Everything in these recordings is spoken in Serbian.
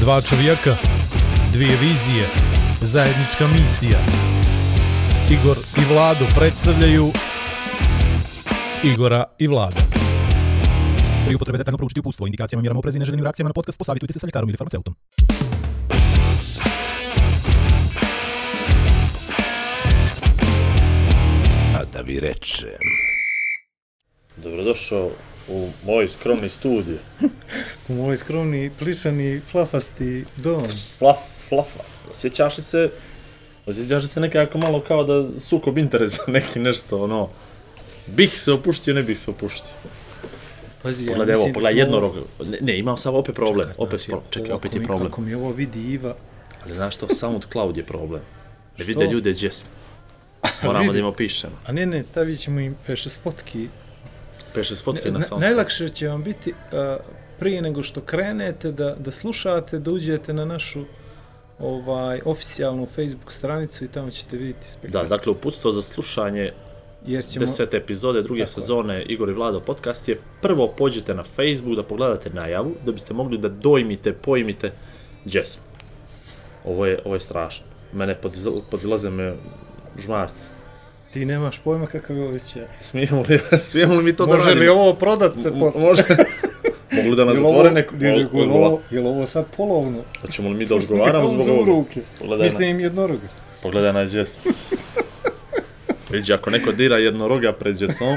Dva čovjeka, dvije vizije, zajednička misija. Igor i Vlado predstavljaju Igora i Vlada. Pri upotrebe detaljno proučiti upustvo, indikacijama, mjerama opreza i neželjenim reakcijama na podcast posavitujte se sa ljekarom ili farmaceutom. A da vi rečem, Dobrodošao u moj skromni studio. U moj skromni, plišani, flafasti dom. Flaf, flafa. Osjećaš li se, osjećaš li se nekako malo kao da sukob interesa neki nešto, ono, bih se opuštio, ne bih se opuštio. Pazi, ja Pogledaj, evo, mislim da pogledaj smo jedno ovo- rogo. Ne, ne, imam samo opet problem, Čekaj, opet, znači, pro, čekaj, ovo opet je problem. Ako mi ovo vidi Iva, Ali znaš što, SoundCloud je problem. Ne vide ljude gdje smo. Moramo da im opišemo. a ne, ne, stavit ćemo im peše fotki. Peše s fotke na SoundCloud. najlakše će vam biti a, prije nego što krenete da, da slušate, da uđete na našu ovaj oficijalnu Facebook stranicu i tamo ćete vidjeti Da, spektakl. dakle, uputstvo za slušanje Jer ćemo, desete epizode druge Tako je. sezone Igor i Vlado podcast je prvo pođite na Facebook da pogledate najavu, da biste mogli da dojmite, pojmite gdje smo. Ovo je, ovo je strašno. Mene podizla- podilaze me žmarci. Ti nemaš pojma kakav je ovo osjećaj. Smijemo li, smijemo li mi to da Može radimo? li ovo prodat se posle? Može. Mogu li da nas zatvore neko? Odgovor- ovo, jel ovo sad polovno? Hoćemo li mi da odgovaramo zbog ovoga? Pogledaj na, Mislim jednoroga. pogledaj na smo. Vidi, ako neko dira jednoroga pred djecom,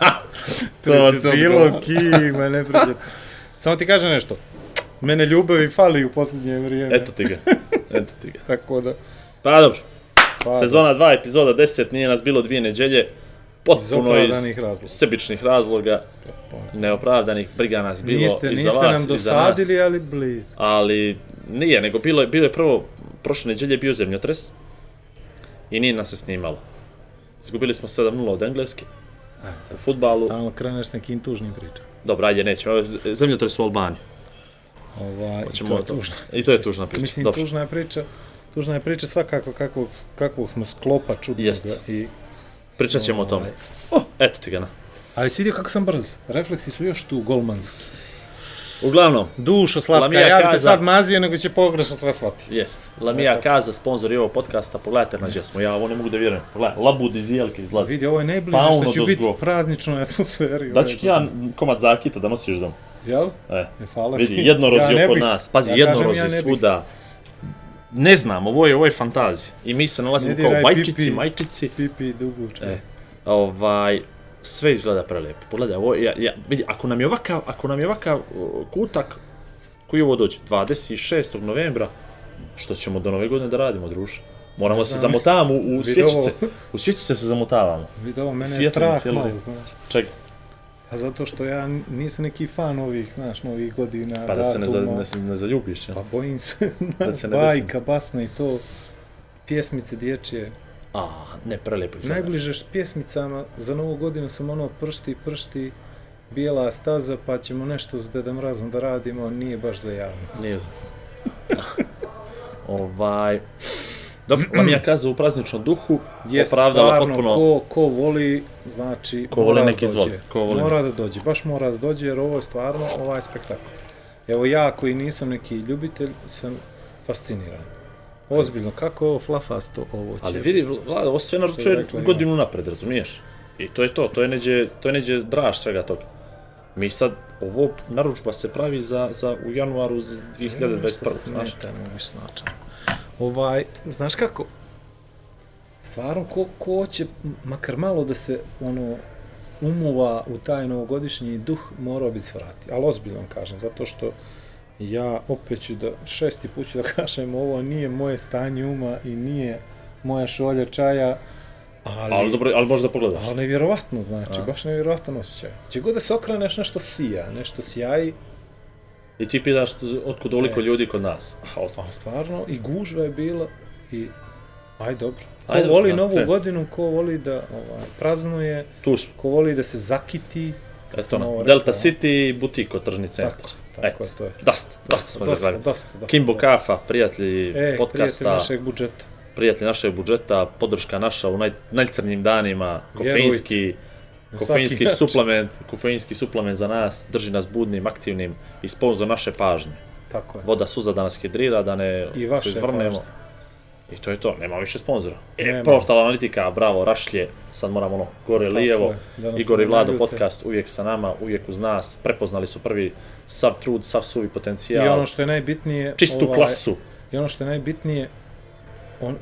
to se bilo kima, ne pređete. Samo ti kažem nešto. Mene ljubavi fali u posljednje vrijeme. Eto ti ga, eto ti ga. Tako da, Pa dobro, pa, Sezona 2, epizoda 10, nije nas bilo dvije neđelje, iz potpuno iz, razloga. sebičnih razloga, neopravdanih, briga nas bilo Niste, i za niste vas nam i nas. dosadili, ali blizu. Ali nije, nego bilo je, bilo je prvo, prošle neđelje je bio zemljotres i nije nas se snimalo. Izgubili smo 7-0 od Engleske u futbalu. Stalno kreneš s nekim tužnim pričama. Dobro, ajde, nećemo. Zemljotres u Albaniji. Ovaj, Hoćemo to je to. tužno. I to je tužna priča. Mislim, Dobro. tužna priča. Tužna je priča svakako kakvog, kakvog smo sklopa čutnoga. Jest. I, Pričat ćemo o tome. Ovaj. Eto ti ga na. ali si vidio kako sam brz. Refleksi su još tu golmanski. Uglavnom, Dušo slatka, Lamija ja bi te sad mazio, nego će pogrešno sve shvatiti. Jest. Lamija Kaza, sponsor i ovog podcasta, pogledajte na smo, ja ovo ne mogu da vjerujem. Pogledaj, labud iz jelke izlazi. Vidi, ovo je najbliže Pa što će biti dozgo. prazničnoj atmosferi. Da ću ti ja komad zakita da nosiš dom. Jel? E, E, hvala vidi, ti. jednorozi Ja ne oko bih. nas. Pazi, Ja jednorozi ja svuda. Ne znam, ovo je, ovo je fantazija. I mi se nalazimo Ne kao diraj majčici, pipi. majčici. Pipi duguča. E, ovaj, sve izgleda prelijepo. Pogledaj, ovo, ja, ja, vidi, ako nam je ovakav, ako nam je ovakav uh, kutak, koji ovo dođe, 26. novembra, što ćemo do nove godine da radimo, druže? Moramo Ne se zamotavamo u, u svjećice. U svjećice se zamotavamo. Vidi ovo, mene je strah malo, znaš. Čega? A zato što ja nisam neki fan ovih, znaš, novih godina, Pa da se ne, za, ne, se ne zaljubiš, ja? Pa bojim se, Da se ne bajka, basna i to, pjesmice dječje. A, ne, prelijepo izgleda. Najbliže s pjesmicama za novu godinu sam ono pršti, pršti, bijela staza, pa ćemo nešto s Dedem Razom da radimo, nije baš za javnost. Nije znam. ovaj... Dobro, Lamija kaza u prazničnom duhu, Jest opravdala stvarno, potpuno... ko, ko voli, znači, Ko voli da izvoli, dođe. ko voli Mora da dođe, baš mora da dođe, jer ovo je stvarno, ovaj spektakl. Evo ja koji nisam neki ljubitelj, sam fasciniran. Ozbiljno, kako je ovo flafasto ovo će. Ali vidi, Vlada, ovo sve je naručuje godinu napred, razumiješ? I to je to, to je neđe, to je neđe draž svega toga. Mi sad, ovo naručba se pravi za, za u januaru z- 2021. Znaš? Smeta, mogu snačan. Ovaj, znaš kako? Stvarno, ko, ko će makar malo da se ono umuva u taj novogodišnji duh, morao bi se vrati. Ali ozbiljno vam kažem, zato što ja opet ću da, šesti put ću da kažem, ovo nije moje stanje uma i nije moja šolja čaja, ali, Ali dobro, ali možda pogledaš. ali nevjerovatno, znači, A. baš nevjerovatan osjećaj. Če god da se okreneš, nešto sija, nešto sjaji, I ti pitaš otkud ovoliko E. ljudi kod nas. A, Pa stvarno, i gužva je bila i aj dobro. Ko Ajde, voli da, novu kreni. godinu, ko voli da ovaj, praznuje, tu smo. ko voli da se zakiti. Eto ono, Delta. City, butik od tržni centar. Tako, tako Eto, to je. dosta, dosta smo Dosta, dosta, dosta. Kimbo dosta. Kafa, prijatelji E, podcasta, našeg budžeta. prijatelji našeg budžeta, podrška naša u naj, najcrnjim danima, kofeinski, kofeinski način. suplement, kofeinski suplement za nas, drži nas budnim, aktivnim i sponzor naše pažnje. tako je. voda suza da nas hidrira, da ne I se izvrnemo. pažnje. I to je to, nema više sponzora. E, Nema. Portal Analitika, bravo, Rašlje, sad moramo ono, gore Tako lijevo, je, Igor i Vlado podcast, uvijek sa nama, uvijek uz nas, prepoznali su prvi sav trud, sav suvi I potencijal, ono što je najbitnije... čistu ovaj, klasu. I ono što je najbitnije, on,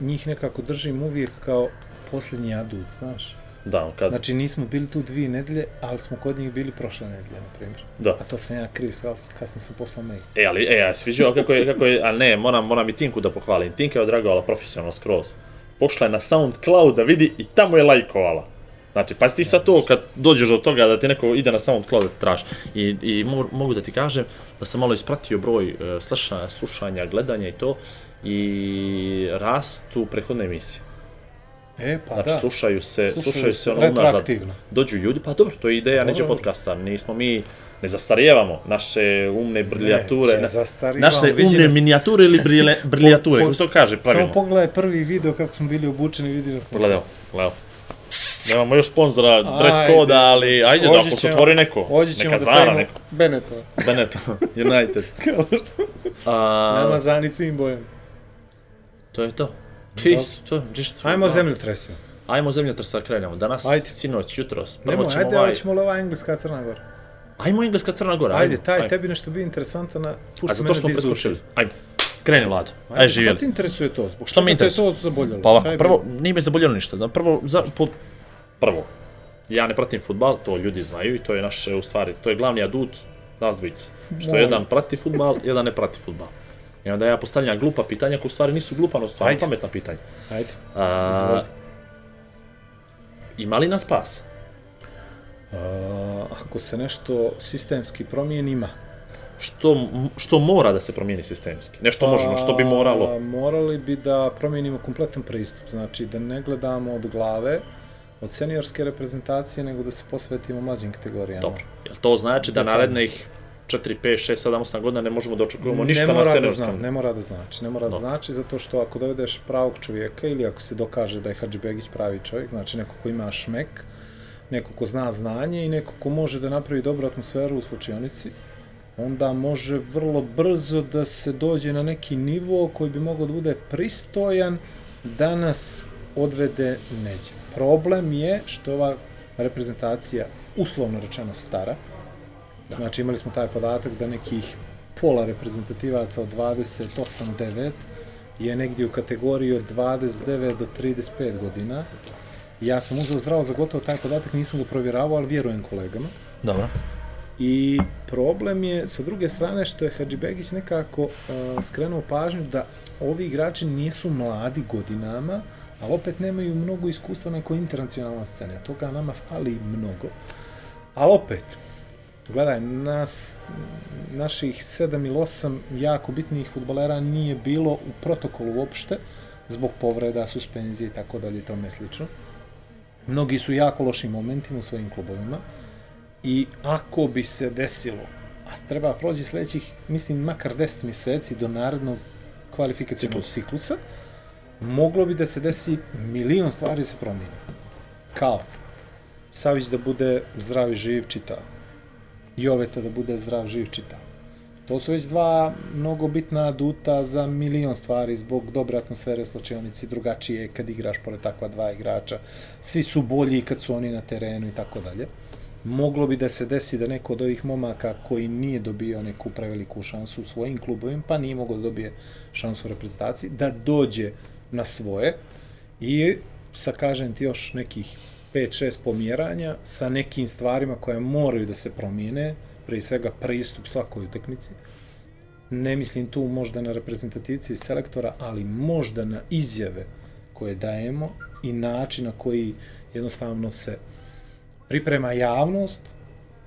njih nekako držim uvijek kao posljednji adut, znaš. Da, kad, Znači nismo bili tu dvije nedelje, ali smo kod njih bili prošle nedelje, na primjer. da. A to sam ja kriv, kasnije sam poslao mail. E, ali, e, ja sviđao kako je, kako je, ali ne, moram, moram i Tinku da pohvalim. Tinka je odragovala profesionalno skroz. Pošla je na SoundCloud da vidi i tamo je lajkovala. Znači, pa ti sad to kad dođeš do toga da ti neko ide na SoundCloud da traži. I, i mogu, mogu da ti kažem da sam malo ispratio broj uh, slušanja, slušanja, gledanja i to i rastu prethodne emisije. E, pa Znači, da. slušaju se, Slušaju slušaju se ono unazad. Dođu ljudi, pa dobro, to je ideja Dobro. neće podcasta, nismo mi, ne zastarijevamo naše umne briljature, Ne, zastarivamo, naše umne minijature ili brile, briljature, po- kako se to kaže pravilno? Samo pogledaj prvi video kako smo bili obučeni, vidi nas. na Pogledaj, gledaj. Nemamo još sponzora, dress koda, ali ajde da ako se otvori neko, neka da zvara stavimo neko. Benetton. Benetton, United. A, Namazani svim bojama. to je to. Pis, to, ništa. Ajmo Da. zemljotresima. Ajmo zemljotresa krenemo. Danas, Ajde. sinoć, jutros. Prvo Nemoj, ćemo ajde, ovaj... hoćemo li ova engleska Crna Gora? Ajmo Engleska Crna Gora. Ajde, taj, ajmo. tebi nešto bio interesantan, na pušti A zato mene što smo da izvučem. preskočili. Ajmo. Kreni Vlado. Ajde, Ajde, Što živjeli. ti interesuje to? Zbog Što me čega te je interesuje? to zaboljelo? Pa ovako, prvo, nije me zaboljelo ništa. Da, prvo, za, po, prvo, ja ne pratim futbal, to ljudi znaju i to je naše, u stvari, to je glavni adut nas dvojice. Što Moj. jedan prati futbal, jedan ne prati futbal. I onda ja postavljam glupa pitanja koja u stvari nisu glupa, no stvarno Ajde. pametna pitanja. Ajde. A, ima li nas spas? A, ako se nešto sistemski promijeni, ima. Što, što mora da se promijeni sistemski? Nešto možemo, što bi moralo? A, morali bi da promijenimo kompletan pristup. Znači, da ne gledamo od glave, od seniorske reprezentacije, nego da se posvetimo mlađim kategorijama. Dobro. Jel to znači da narednih 4, 5, 6, 7, 8 godina ne možemo da očekujemo ništa ne na mora da seniorskom? zna, ne mora da znači, ne mora da No. znači zato što ako dovedeš pravog čovjeka ili ako se dokaže da je Hadžibegić pravi čovjek, znači neko ko ima šmek, neko ko zna znanje i neko ko može da napravi dobru atmosferu u slučionici, onda može vrlo brzo da se dođe na neki nivo koji bi mogao da bude pristojan da nas odvede neđe. Problem je što ova reprezentacija uslovno rečeno stara, Da. Znači imali smo taj podatak da nekih pola reprezentativaca od 28-9 je negdje u kategoriji od 29 do 35 godina. Ja sam uzeo zdravo za gotovo taj podatak, nisam ga provjeravao, ali vjerujem kolegama. Dobro. I problem je sa druge strane što je Hadžibegić nekako uh, skrenuo pažnju da ovi igrači nisu mladi godinama, ali opet nemaju mnogo iskustva na nekoj internacionalnoj sceni. Toga nama fali mnogo. Ali opet, gledaj, nas, naših sedam ili osam jako bitnih futbolera nije bilo u protokolu uopšte, zbog povreda, suspenzije i tako dalje i tome slično. Mnogi su jako lošim momentima u svojim klubovima i ako bi se desilo, a treba prođi sljedećih, mislim, makar 10 mjeseci do narednog kvalifikacijnog Ciklus. ciklusa, moglo bi da se desi milion stvari da se promijeni. Kao, Savić da bude zdrav i živ čita. Joveta da bude zdrav, živ čita. To su već dva mnogo bitna aduta za milion stvari zbog dobre atmosfere u slačionici, drugačije kad igraš pored takva dva igrača. Svi su bolji kad su oni na terenu i tako dalje. Moglo bi da se desi da neko od ovih momaka koji nije dobio neku preveliku šansu u svojim klubovima, pa nije mogao da dobije šansu u reprezentaciji, da dođe na svoje i sa, kažem ti, još nekih 5-6 pomjeranja sa nekim stvarima koje moraju da se promijene, prije svega pristup svakoj utakmici. Ne mislim tu možda na reprezentativci i selektora, ali možda na izjave koje dajemo i način na koji jednostavno se priprema javnost,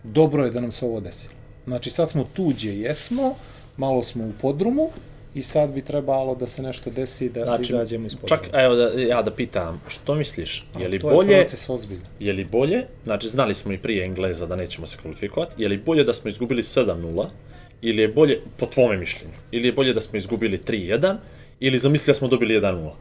dobro je da nam se ovo desilo. Znači sad smo tu gdje jesmo, malo smo u podrumu i sad bi trebalo da se nešto desi da znači, izađemo iz podruma. Čak, evo da, ja da pitam, što misliš, je li to bolje, je proces ozbiljno. je li bolje, znači znali smo i prije Engleza da nećemo se kvalifikovati, je li bolje da smo izgubili 7-0, ili je bolje, po tvome mišljenju, ili je bolje da smo izgubili 3-1, ili zamisli da smo dobili 1-0? Uh,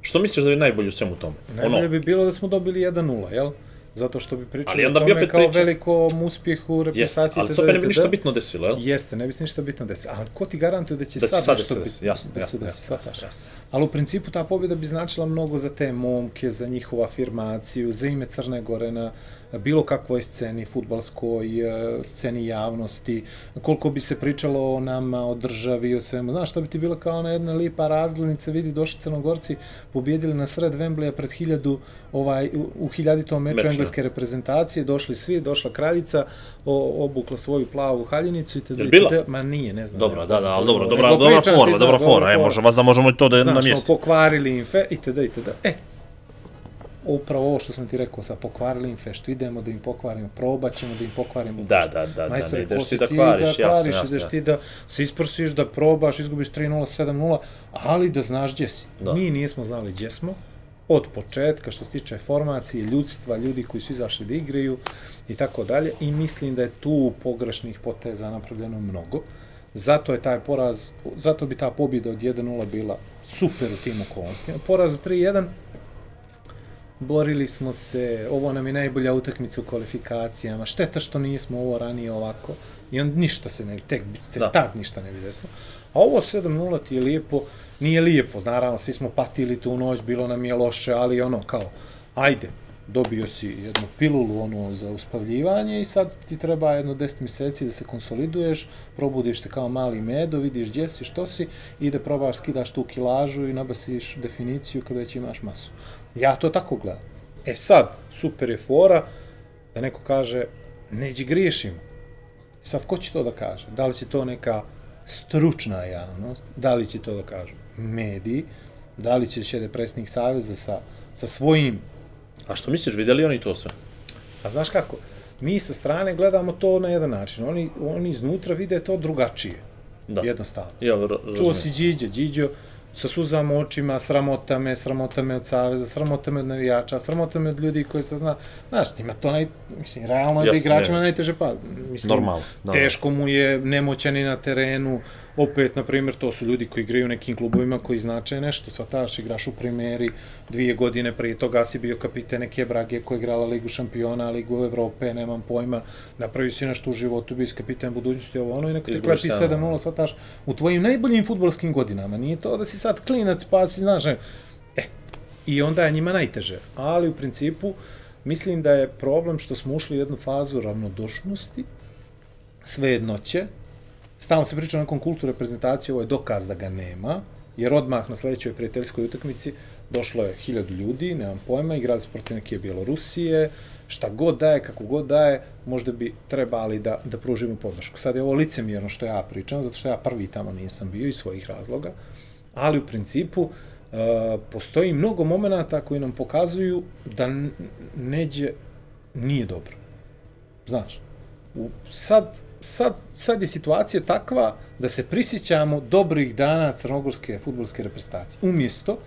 Što misliš da je najbolje u svemu tome? najbolje bi bilo da smo dobili 1-0, jel? Zato što bi Ali pričali o tome kao pričali- velikom uspjehu Jeste, reprezentacije. ali itd., se opet ne bi ništa bitno desilo, jel? Jeste, ne bi se ništa bitno desilo. Ali ko ti garantuje da će Da će sad, sad nešto biti? desi, jasno, da se desi, jasno, jasno, jasno. Ali u principu ta pobjeda bi značila mnogo za te momke, za njihovu afirmaciju, za ime Crne Gore na bilo kakvoj sceni, futbalskoj e, sceni javnosti, koliko bi se pričalo o nama, o državi, o svemu. Znaš, to bi ti bila kao ona jedna lipa razglednica, vidi, došli Crnogorci, pobjedili na sred Wembleya pred hiljadu, ovaj, u, hiljaditom meču Meču, engleske reprezentacije, došli svi, došla kraljica, o, obukla svoju plavu haljinicu i Jel bila? Ma nije, ne znam. Dobro, da, da, ali dobro, dobra, dobra ti, forma, da, dobra forma, e, fora. možemo, da možemo i to da Znaš, na ono, mjestu. pokvarili im fe, itd., itd. E, upravo ovo što sam ti rekao sa pokvarili im feštu, idemo da im pokvarimo, probat ćemo da im pokvarimo Da, da, da, da, Majstore, ne ideš ti da kvariš, jasno, kvariš, jasno, ideš jasno. ti da se isprosiš, da probaš, izgubiš 3-0, 7-0, ali da znaš gdje si. Da. Mi nismo znali gdje smo, od početka što se tiče formacije, ljudstva, ljudi koji su izašli da igraju i tako dalje i mislim da je tu pogrešnih poteza napravljeno mnogo. Zato je taj poraz, zato bi ta pobjeda od 1-0 bila super u tim okolnostima. Poraz od 3-1 borili smo se, ovo nam je najbolja utakmica u kvalifikacijama, šteta što nismo ovo ranije ovako, i on ništa se ne tek bi se Da. tad ništa ne bi desilo. A ovo 7-0 ti je lijepo, nije lijepo, naravno, svi smo patili tu noć, bilo nam je loše, ali ono, kao, ajde, dobio si jednu pilulu ono za uspavljivanje i sad ti treba jedno 10 mjeseci da se konsoliduješ, probudiš se kao mali medo, vidiš gdje si, što si i da probaš skidaš tu kilažu i nabasiš definiciju kada već imaš masu. Ja to tako gledam. E sad, super je fora da neko kaže neđi griješimo. I sad, ko će to da kaže? Da li će to neka stručna javnost? Da li će to da kažu mediji? Da li će šede predsjednik Saveza sa, sa svojim A što misliš, vidjeli oni to sve? A znaš kako? Mi sa strane gledamo to na jedan način. Oni, oni iznutra vide to drugačije. Da. Jednostavno. Ja, Čuo si Điđe, Điđo, sa suzama u očima, sramota me, sramota me od Saveza, sramota me od navijača, sramota me od ljudi koji se zna, znaš, ima to naj, mislim, realno je da igračima najteže pa, mislim, Normalno, da. teško mu je, nemoćan je na terenu, opet, na primjer, to su ljudi koji igraju u nekim klubovima koji znače nešto, svataš, igraš u primeri, dvije godine prije toga si bio kapiten neke Brage koja je igrala Ligu šampiona, Ligu Evrope, nemam pojma, napravio si nešto u životu, bio si kapiten budućnosti, ovo ono, i neko te klepi sedam, 7-0, svataš, u tvojim najboljim futbolskim godinama, nije to da si sad klinac pa si, znaš, ne, e, i onda je njima najteže, ali u principu, mislim da je problem što smo ušli u jednu fazu ravnodušnosti, svejednoće, stalno se priča o nekom kultu reprezentacije, ovo je dokaz da ga nema, jer odmah na sledećoj prijateljskoj utakmici došlo je hiljadu ljudi, nemam pojma, igrali smo protiv neke Bjelorusije, šta god daje, kako god daje, možda bi trebali da, da pružimo podršku. Sad je ovo licemjerno što ja pričam, zato što ja prvi tamo nisam bio iz svojih razloga, ali u principu uh, postoji mnogo momenata koji nam pokazuju da neđe nije dobro. Znaš, u, sad, sad, sad je situacija takva da se prisjećamo dobrih dana crnogorske futbolske reprezentacije. Umjesto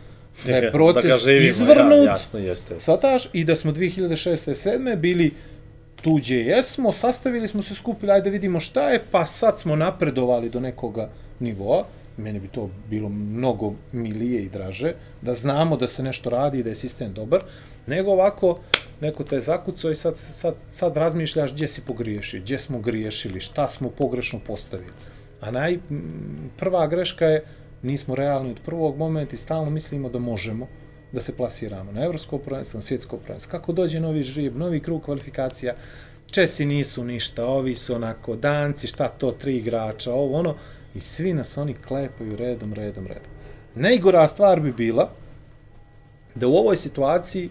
da je proces da živimo, izvrnut, Ja, jasno, jeste. Svataš, i da smo 2006. 7. bili tu gdje jesmo, sastavili smo se, skupili, ajde da vidimo šta je, pa sad smo napredovali do nekoga nivoa, meni bi to bilo mnogo milije i draže, da znamo da se nešto radi i da je sistem dobar, nego ovako, neko te zakucao i sad, sad, sad razmišljaš gdje si pogriješio, gdje smo griješili, šta smo pogrešno postavili. A naj, prva greška je, nismo realni od prvog momenta i stalno mislimo da možemo, da se plasiramo na evropsko prvenstvo, na svjetsko prvenstvo. Kako dođe novi žrib, novi krug kvalifikacija, Česi nisu ništa, ovi su onako, danci, šta to, tri igrača, ovo ono, i svi nas oni klepaju redom, redom, redom. Najgora stvar bi bila da u ovoj situaciji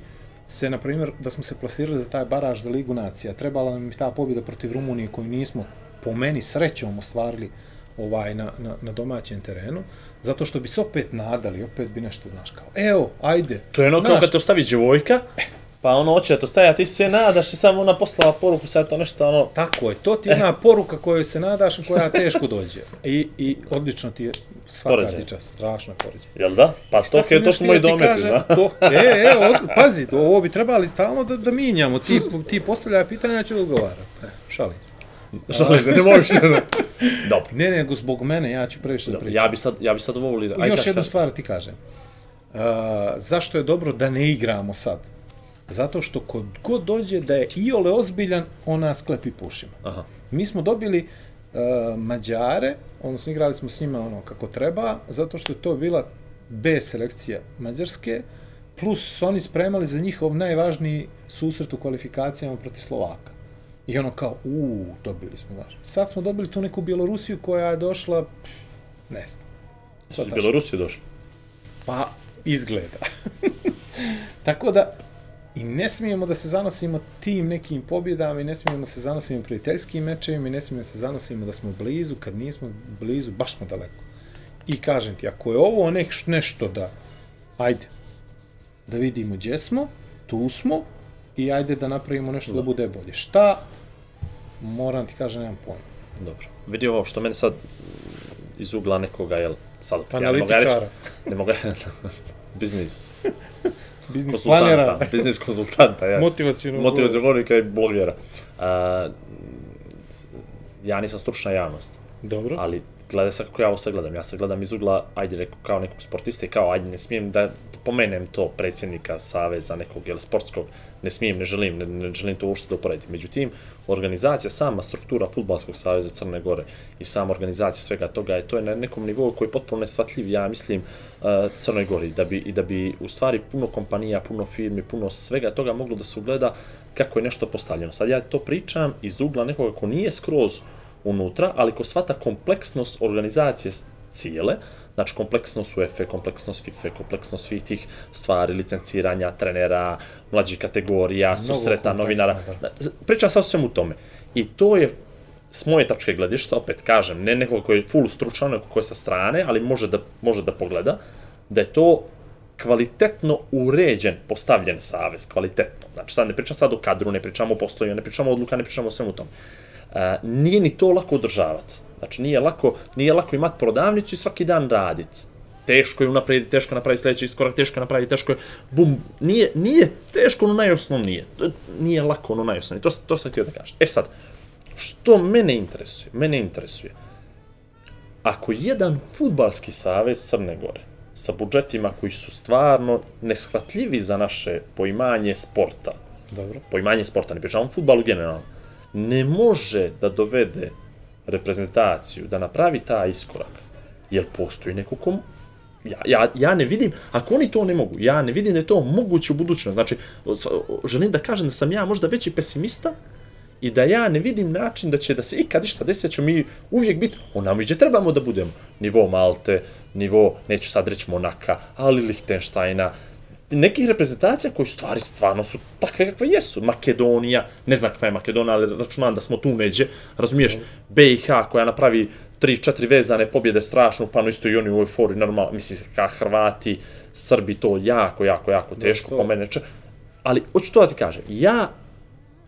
se, na primjer, da smo se plasirali za taj baraž za Ligu nacija, trebala nam bi ta pobjeda protiv Rumunije koju nismo, po meni, srećom ostvarili ovaj na, na, na domaćem terenu, zato što bi se opet nadali, opet bi nešto, znaš, kao, evo, ajde. To je ono kao kad te ostavi djevojka, pa ono hoće da to staje, a ti se nadaš i samo ona poslala poruku, sad to nešto ono... Tako je, to ti je ona poruka kojoj se nadaš, a koja teško dođe. I, i odlično ti je Свака дича, страшно пореди. Јел да? Па што ке тоа мој домети, да? Е, е, од, пази, ово би требало стално да, да минјамо. Ти, ти поставља питања, ќе одговарам. Шалим се. Шалим се, не можеш. Добро. Не, не, го због мене, ја ќе превише да Ја би сад, ја би сад ово волил. Још една ствар ти кажем. А, зашто е добро да не играмо сад? Zato što kod god dođe da je iole ozbiljan, ona sklepi pušima. Aha. Mi smo dobili uh, Mađare, odnosno igrali smo s njima ono kako treba, zato što je to bila B selekcija Mađarske, plus su oni spremali za njihov najvažniji susret u kvalifikacijama protiv Slovaka. I ono kao, u, dobili smo, znaš. Sad smo dobili tu neku Bjelorusiju koja je došla, pff, ne znam. Su iz Belorusije došli? Pa, izgleda. Tako da, i ne smijemo da se zanosimo tim nekim pobjedama i ne smijemo da se zanosimo prijateljskim mečevima i ne smijemo da se zanosimo da smo blizu, kad nismo blizu, baš smo daleko. I kažem ti, ako je ovo nek, nešto da, ajde, da vidimo gdje smo, tu smo i ajde da napravimo nešto da, da bude bolje. Šta? Moram ti kažem, nemam pojma. Dobro. Vidi ovo što mene sad iz ugla nekoga, jel, sad opet, ja ne mogu reći, ne mogu biznis, Biznis planera, biznis konsultanta, ja. motivacijno. motivacijnog govornika i blogera. A, ja nisam stručna javnost, Dobro. ali gledaj sad kako ja ovo sad. Ja sad gledam iz ugla, ajde, neko, kao nekog sportista i kao, ajde, ne smijem da pomenem to predsjednika Saveza nekog, jel, sportskog, ne smijem, ne želim, ne, ne želim to uopšte da uporedim. Međutim, organizacija, sama struktura Futbalskog saveza Crne Gore i sama organizacija svega toga je to je na nekom nivou koji je potpuno nesvatljiv, ja mislim, uh, Crnoj Gori, da bi, i da bi u stvari puno kompanija, puno firmi, puno svega toga moglo da se ugleda kako je nešto postavljeno. Sad ja to pričam iz ugla nekoga ko nije skroz unutra, ali ko svata kompleksnost organizacije cijele, znači kompleksnost UEFA, kompleksnost FIFA, kompleksnost svih tih stvari, licenciranja, trenera, mlađih kategorija, susreta, novinara. da. Pričam sa svemu tome. I to je s moje tačke gledišta, opet kažem, ne nekoga koji je full stručan, neko ko je sa strane, ali može da, može da pogleda, da je to kvalitetno uređen, postavljen savez, kvalitetno. Znači, sad ne pričam sad o kadru, ne pričamo o postojanju, ne pričamo o odluka, ne pričamo o svemu tome. E, nije ni to lako održavati. Znači, nije lako, nije lako imati prodavnicu i svaki dan raditi. Teško je unaprijedi, teško je napraviti sljedeći iskorak, teško je napraviti, teško je, bum, nije, nije teško ono najosnovnije. Nije lako ono najosnovnije, to, to sam htio da kažem. E sad, što mene interesuje? Mene interesuje, ako jedan futbalski savez Crne Gore sa budžetima koji su stvarno neshvatljivi za naše poimanje sporta, Dobro. poimanje sporta, ne pričamo o futbalu generalno, ne može da dovede reprezentaciju, da napravi taj iskorak, jer postoji neko kom... Ja, ja, ja ne vidim, ako oni to ne mogu, ja ne vidim da je to moguće u budućnosti. Znači, želim da kažem da sam ja možda veći pesimista i da ja ne vidim način da će da se ikad išta desi, da ćemo mi uvijek biti onamo gdje trebamo da budemo. Nivo Malte, nivo, neću sad reći Monaka, ali Lichtensteina, nekih reprezentacija koji stvari stvarno su takve kakve jesu. Makedonija, ne znam kakva je Makedonija, ali računam da smo tu neđe, razumiješ, BiH koja napravi tri, četiri vezane pobjede strašno, pa no isto i oni u euforiji, normalno, mislim, ka Hrvati, Srbi, to jako, jako, jako teško, to. po mene, če... ali hoću to da ti kažem, ja,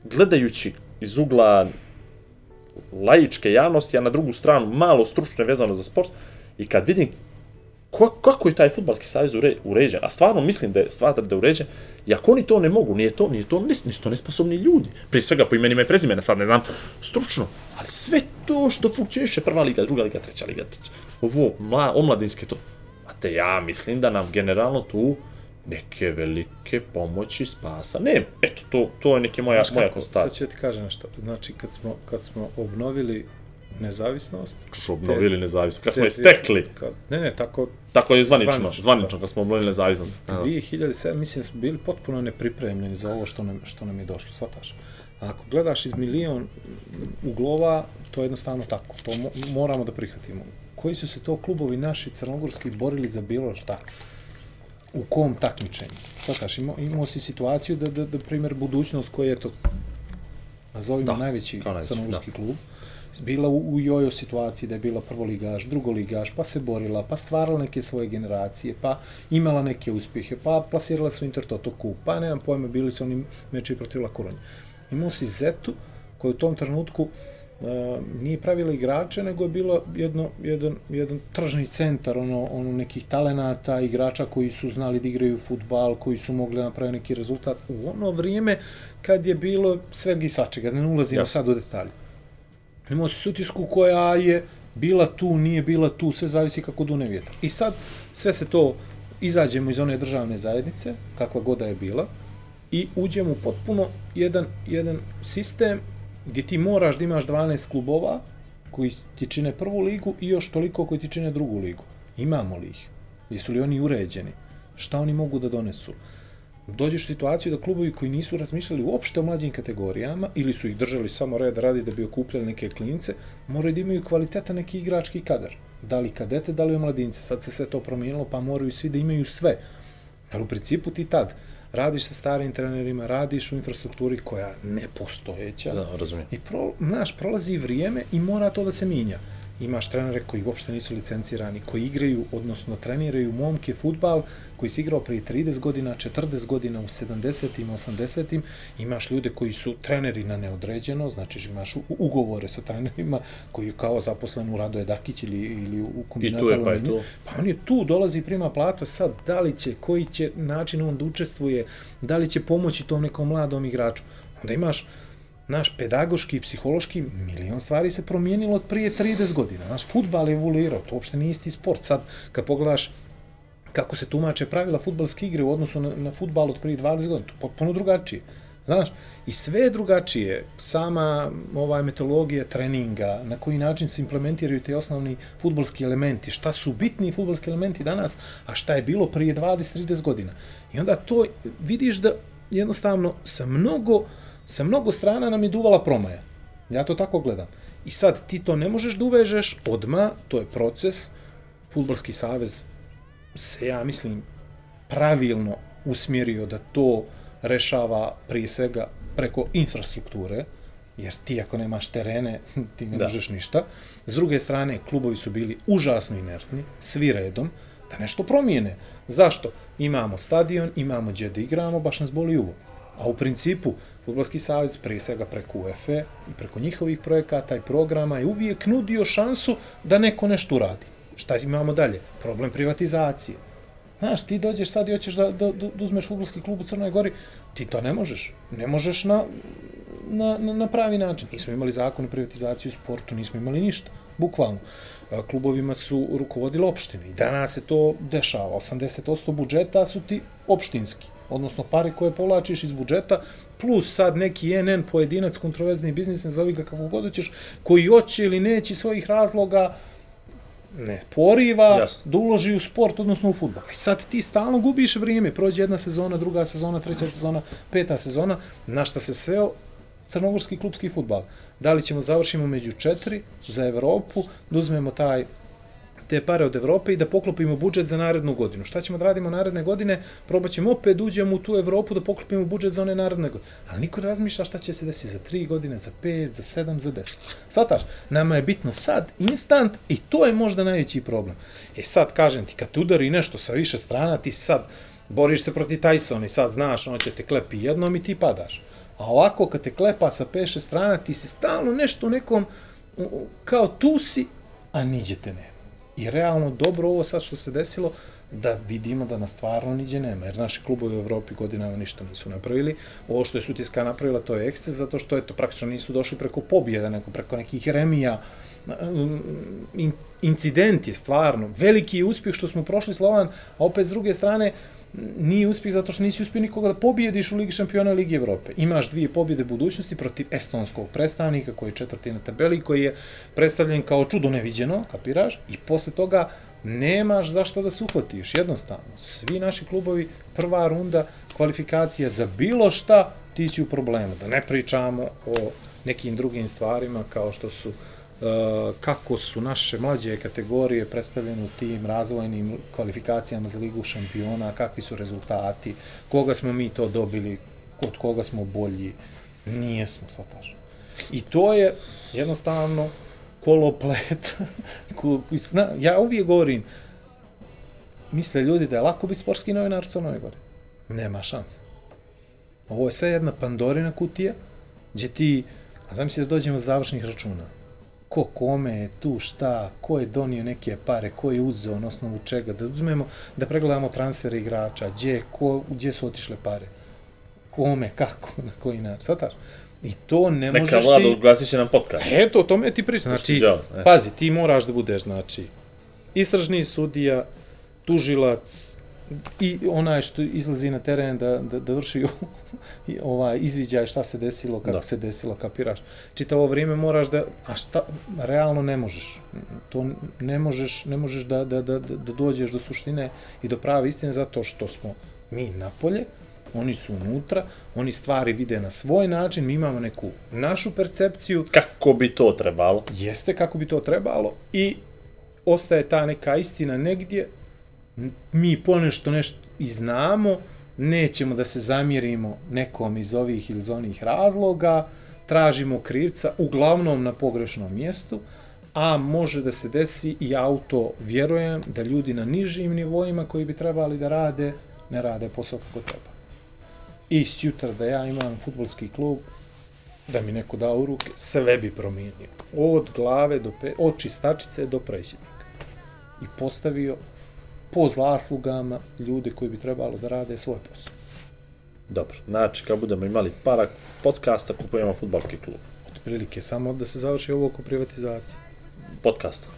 gledajući iz ugla laičke javnosti, a na drugu stranu malo stručne vezano za sport, i kad vidim ko, kako je taj futbalski savez ure, uređen, a stvarno mislim da je stvar da je uređen, i ako oni to ne mogu, nije to, nije to, nis, nisu to nesposobni ljudi. Prije svega po imenima i prezimena, sad ne znam, stručno, ali sve to što funkcioniše, prva liga, druga liga, treća liga, ovo, mla, omladinske, to, a te ja mislim da nam generalno tu neke velike pomoći spasa nema. Eto, to, to je neke moja, Znaš moja kako, sad konstatacija. ću ti kažem nešto. Znači, kad smo, kad smo obnovili nezavisnost... Čuš obnovili nezavisnost. Kad smo je stekli, Kad, ne, ne, tako tako je zvanično, Zvanično, zvanično, kad smo obnovili nezavisnost. Da. 2007, mislim da smo bili potpuno nepripremljeni za ovo što nam, što nam je došlo, shvataš? A ako gledaš iz milion uglova, to je jednostavno tako. To mo moramo da prihvatimo. Koji su se to klubovi naši crnogorski borili za bilo šta? U kom takmičenju? Shvataš, imao, imao si situaciju da, da, da primjer, budućnost koji je to, nazovimo Da, najveći najveći, crnogorski klub, bila u, u jojo situaciji da je bila prvoligaš, drugoligaš, pa se borila, pa stvarala neke svoje generacije, pa imala neke uspjehe, pa plasirala su Intertoto kup, pa nemam pojma, bili su oni meči protiv La Coruña. Imao si Zetu, koja u tom trenutku uh, nije pravila igrače, nego je bilo jedno, jedan, jedan tržni centar ono, ono nekih talenata, igrača koji su znali da igraju futbal, koji su mogli da napraviti neki rezultat u ono vrijeme kad je bilo svega i svačega, da ne ulazimo Jasno. sad u detalje. Imao si sutisku koja je bila tu, nije bila tu, sve zavisi kako dune vjetar. I sad sve se to, izađemo iz one državne zajednice, kakva god da je bila, i uđemo u potpuno jedan, jedan sistem gdje ti moraš da imaš 12 klubova koji ti čine prvu ligu i još toliko koji ti čine drugu ligu. Imamo li ih? Jesu li oni uređeni? Šta oni mogu da donesu? Dođeš u situaciju da klubovi koji nisu razmišljali uopšte o mlađim kategorijama ili su ih držali samo red radi da bi okupljali neke klince, moraju da imaju kvalitetan neki igrački kadar. Da li kadete, da li omladince. Sad se sve to promijenilo pa moraju svi da imaju sve. Ali u principu ti tad radiš sa starim trenerima, radiš u infrastrukturi koja nepostojeća. Da, razumijem. I pro, znaš, prolazi vrijeme i mora to da se minja. Imaš trenere koji uopšte nisu licencirani, koji igraju, odnosno treniraju momke futbal, koji si igrao prije 30 godina, 40 godina, u 70-im, 80-im. Imaš ljude koji su treneri na neodređeno, znači imaš ugovore sa trenerima koji je kao zaposlen u Radoje Dakić ili, ili u kombinatu. I tu je, pa je tu. Pa on je tu, dolazi i prima platu, sad da li će, koji će način on da učestvuje, da li će pomoći tom nekom mladom igraču. Onda imaš, naš pedagoški i psihološki, milion stvari se promijenilo od prije 30 godina. Naš futbal je evoluirao, to uopšte nije isti sport. Sad, kad pogledaš kako se tumače pravila futbalske igre u odnosu na, na futbal od prije 20 godina, to je potpuno drugačije. Znaš, i sve je drugačije, sama ovaj metodologija treninga, na koji način se implementiraju te osnovni futbolski elementi, šta su bitni futbolski elementi danas, a šta je bilo prije 20-30 godina. I onda to vidiš da jednostavno sa mnogo, sa mnogo strana nam je duvala promaja. Ja to tako gledam. I sad ti to ne možeš da uvežeš odma, to je proces, Futbolski savez se, ja mislim, pravilno usmjerio da to rešava prije svega preko infrastrukture, jer ti ako nemaš terene, ti ne da. možeš ništa. S druge strane, klubovi su bili užasno inertni, svi redom, da nešto promijene. Zašto? Imamo stadion, imamo gdje da igramo, baš nas boli uvo. A u principu, Futbolski savez, prije svega preko UEFA i preko njihovih projekata i programa je uvijek nudio šansu da neko nešto uradi. Šta imamo dalje? Problem privatizacije. Znaš, ti dođeš sad i hoćeš da, da, da uzmeš futbolski klub u Crnoj Gori, ti to ne možeš. Ne možeš na, na, na, pravi način. Nismo imali zakon o privatizaciji u sportu, nismo imali ništa. Bukvalno. A, Klubovima su rukovodile opštine i danas se to dešava. 80% budžeta su ti opštinski, odnosno pare koje povlačiš iz budžeta, plus sad neki NN pojedinac, kontroverzni biznis, nazovi ga kako god hoćeš, koji hoće ili neće svojih razloga, ne, poriva Jasno. da uloži u sport, odnosno u futbol. I sad ti stalno gubiš vrijeme, prođe jedna sezona, druga sezona, treća sezona, peta sezona, na šta se sveo crnogorski klubski futbal. Da li ćemo da završimo među četiri za Evropu, da uzmemo taj te pare od Evrope i da poklopimo budžet za narednu godinu. Šta ćemo da radimo naredne godine? Probat ćemo opet da uđemo u tu Evropu da poklopimo budžet za one naredne godine. Ali niko ne razmišlja šta će se desiti za 3 godine, za 5, za 7, za 10. Svataš, nama je bitno sad, instant i to je možda najveći problem. E sad, kažem ti, kad te udari nešto sa više strana, ti sad boriš se proti Tysona i sad znaš, ono će te klepi jednom i ti padaš. A ovako, kad te klepa sa 5-6 strana, ti si stalno nešto nekom, kao tu si, a niđe te nema. I realno dobro ovo sad što se desilo, da vidimo da nas stvarno niđe nema, jer naši klubovi u Evropi godinama ništa nisu napravili. Ovo što je Sutiska napravila, to je eksces, zato što eto, praktično nisu došli preko pobjeda, nego preko nekih remija. In, incident je stvarno, veliki je uspjeh što smo prošli Slovan, a opet s druge strane, nije uspjeh zato što nisi uspio nikoga da pobjediš u Ligi šampiona Ligi Evrope. Imaš dvije pobjede budućnosti protiv estonskog predstavnika koji je četvrti na tabeli, koji je predstavljen kao čudo neviđeno, kapiraš, i posle toga nemaš zašto da se uhvatiš, jednostavno. Svi naši klubovi, prva runda kvalifikacija za bilo šta, ti si u problemu. Da ne pričamo o nekim drugim stvarima kao što su Uh, kako su naše mlađe kategorije predstavljene u tim razvojnim kvalifikacijama za ligu šampiona, kakvi su rezultati, koga smo mi to dobili, kod koga smo bolji, nije smo svataš. I to je jednostavno koloplet. ja uvijek govorim, misle ljudi da je lako biti sportski novinar u Crnoj Gori. Nema šanse. Ovo je sve jedna pandorina kutija, gdje ti, a znam si da dođemo do završnih računa ko kome je tu, šta, ko je donio neke pare, ko je uzeo na osnovu čega, da uzmemo, da pregledamo transfere igrača, gdje, ko, gdje su otišle pare, kome, kako, na koji način, svataš? I to ne Neka možeš vlada ti... ugasit će nam podcast. Eto, o tome ti pričam. Znači, Đavo, e. pazi, ti moraš da budeš, znači, istražni sudija, tužilac, i onaj što izlazi na teren da, da, da vrši ovaj, izviđaj šta se desilo, kako Da. se desilo, kapiraš. Čitavo vrijeme moraš da, a šta, realno ne možeš. To ne možeš, ne možeš da, da, da, da dođeš do suštine i do prave istine zato što smo mi napolje, oni su unutra, oni stvari vide na svoj način, mi imamo neku našu percepciju, Kako bi to trebalo? jeste kako bi to trebalo i ostaje ta neka istina negdje, mi ponešto nešto i znamo, nećemo da se zamjerimo nekom iz ovih ili onih razloga, tražimo krivca uglavnom na pogrešnom mjestu, a može da se desi i ja u to vjerujem da ljudi na nižim nivoima koji bi trebali da rade, ne rade posao kako treba. I sutra da ja imam futbolski klub, da mi neko da u ruke, sve bi promijenio. Od glave do pe, od čistačice do predsjednika. I postavio po zaslugama ljude koji bi trebalo da rade svoj posao. Dobro, znači kad budemo imali para podcasta, kupujemo futbalski klub. Otprilike, samo da se završi ovo oko privatizacije. Podcasta.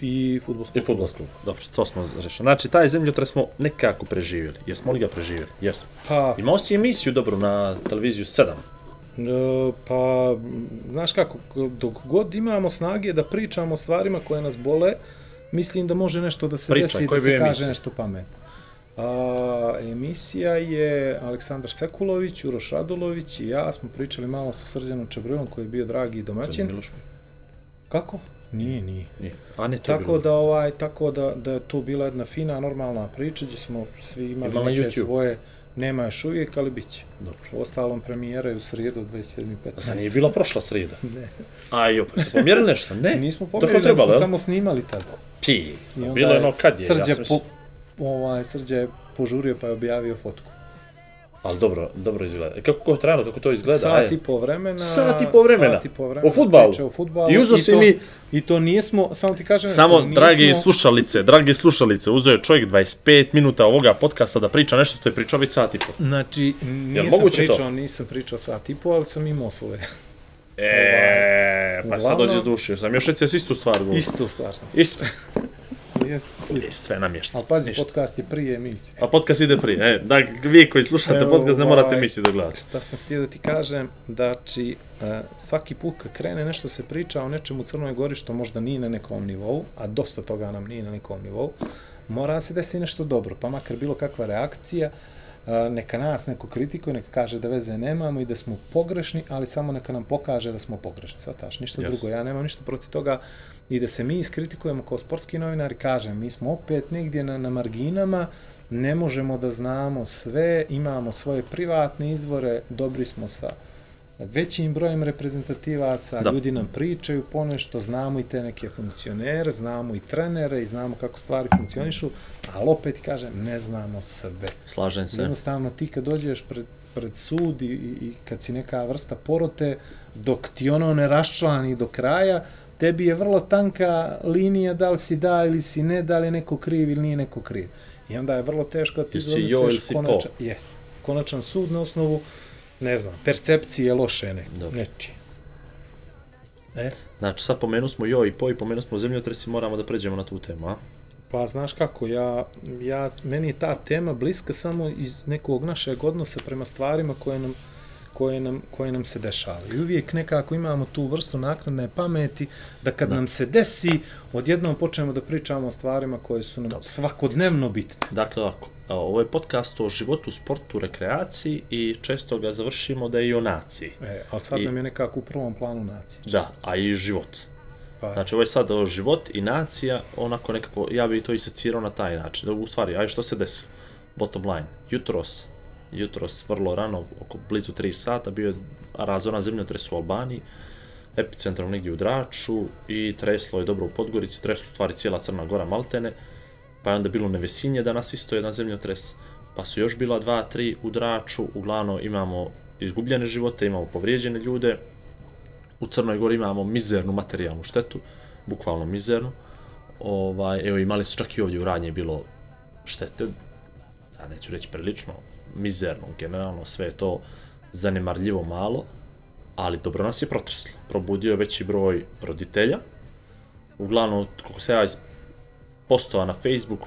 I futbolski I futbolski klub. Dobro, to smo rešili. Znači, taj zemljotres smo nekako preživjeli. Jesmo li ga preživjeli? Jesmo. Pa, Imao si emisiju dobru na televiziju 7. e, pa, znaš kako, dok god imamo snage da pričamo o stvarima koje nas bole, mislim мислим да може нешто да се Прича, деси, да се каже нешто паметно. А, емисија е Александар Секуловиќ, Урош Радуловиќ и ја сме причали мало со Срдјаном Чебрилом кој е био драги и домаќин. Како? Ние, ние. Ни. А не тоа. Така да овај, така да да то била една фина нормална прича, ќе смо сви имали Има неке своје Нема јаш увек, али биќе. Добро. Осталом премиера е у среда 27.15. За не е била прошла среда? не. А, и сте нешто? Не. Нисмо померили, Дока требало, смо само снимали тада. Pi. I onda Bilo je ono kad je, Srđa, ja sam po, po... ovaj, Srđa je požurio pa je objavio fotku. Ali dobro, dobro izgleda. E, Kako, je trajalo, kako to izgleda? Sat i po vremena. Sat i po vremena. Sat i po vremena. O fudbalu. priče O fudbalu. I uzo si to- mi- I to nismo, samo ti kažem, Samo, nismo, dragi slušalice, dragi slušalice, uzeo je čovjek 25 minuta ovoga podcasta da priča nešto što je pričao već sat i po. Znači, nisam moguće to? pričao, nisam pričao sat i po, ali sam imao svoje. E, pa sad dođe zdušio sam. Još reci istu stvar. govorio. Istu stvar sam. Isto. Jes, slično. I sve namješta. Ali pazi, Ništa. podcast je prije emisije. A podcast ide prije. E, da, vi koji slušate Evo, podcast ne morate ovaj, emisiju da gledate. Šta sam htio da ti kažem, da či e, svaki put kad krene nešto se priča o nečemu u Crnoj Gori što možda nije na nekom nivou, a dosta toga nam nije na nekom nivou, mora se desiti nešto dobro, pa makar bilo kakva reakcija, e, neka nas neko kritikuje, neka kaže da veze nemamo i da smo pogrešni, ali samo neka nam pokaže da smo pogrešni, svataš, ništa Yes. drugo, ja nemam ništa protiv toga i da se mi iskritikujemo kao sportski novinari, kažem, mi smo opet negdje na, na marginama, ne možemo da znamo sve, imamo svoje privatne izvore, dobri smo sa većim brojem reprezentativaca, Da. ljudi nam pričaju ponešto, znamo i te neke funkcionere, znamo i trenere i znamo kako stvari funkcionišu, ali opet kažem, ne znamo sve. Slažem se. Jednostavno ti kad dođeš pred, pred sud i, i, kad si neka vrsta porote, dok ti ono ne raščlani do kraja, tebi je vrlo tanka linija da li si da ili si ne, da li je neko kriv ili nije neko kriv. I onda je vrlo teško da ti si konačan, yes, konačan sud na osnovu, ne znam, percepcije loše ne, Dobro. nečije. E, Znači, sad pomenu smo jo i po i pomenu smo zemljotres i moramo da pređemo na tu temu, a? Pa znaš kako, ja, ja, meni je ta tema bliska samo iz nekog našeg odnosa prema stvarima koje nam, koje nam, koje nam se dešavaju. I uvijek nekako imamo tu vrstu naknadne pameti da kad da. nam se desi, odjednom počnemo da pričamo o stvarima koje su nam svakodnevno bitne. Dakle, ovako, ovo je podcast o životu, sportu, rekreaciji i često ga završimo da je i o naciji. E, ali sad I- nam je nekako u prvom planu nacije. Da, a i život. Pa, Znači, ovo je sad o život i nacija, onako nekako, ja bih to isecirao na taj način. Da, u stvari, aj što se desilo? Bottom line, jutros, jutros vrlo rano, oko blizu 3 sata, bio je razoran zemljotres u Albaniji, epicentrom negdje u Draču i treslo je dobro u Podgorici, treslo u stvari cijela Crna Gora Maltene, pa je onda bilo Nevesinje danas isto jedan zemljotres, pa su još bila dva, tri u Draču, uglavnom imamo izgubljene živote, imamo povrijeđene ljude, u Crnoj Gori imamo mizernu materijalnu štetu, bukvalno mizernu. Ovaj, evo imali su čak i ovdje u Radnje je bilo štete, ja neću reći prilično, mizerno, generalno sve to zanemarljivo malo, ali dobro nas je protreslo. Probudio veći broj roditelja, uglavnom, kako se ja postova na Facebook,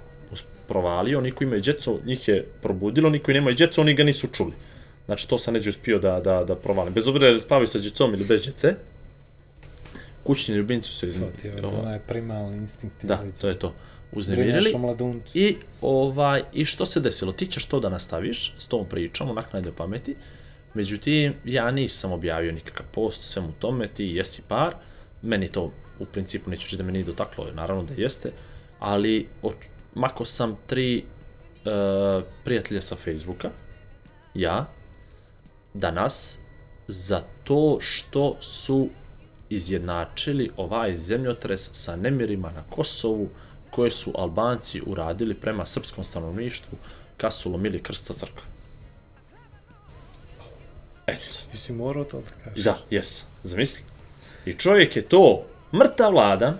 provalio, oni koji imaju djecu, njih je probudilo, oni koji nemaju djecu, oni ga nisu čuli. Znači, to sam neđe uspio da, da, da provalim. Bez obzira da spavaju sa djecom ili bez djece, kućni ljubimci su se iz... To ti je onaj primalni instinkt. Da, to je to. Uznemirili. I, ovaj, I što se desilo? Ti ćeš to da nastaviš s tom pričom, onak najde pameti. Međutim, ja nisam objavio nikakav post svemu tome, ti jesi par. Meni to u principu neću reći da me nije dotaklo, naravno da jeste. Ali, mako sam tri uh, prijatelja sa Facebooka, ja, danas, za to što su izjednačili ovaj zemljotres sa nemirima na Kosovu, koje su Albanci uradili prema srpskom stanovništvu kad su lomili krst sa crkve. Eto. Jesi morao to da kažeš? Da, jes. Zamisli. I čovjek je to mrtav vladan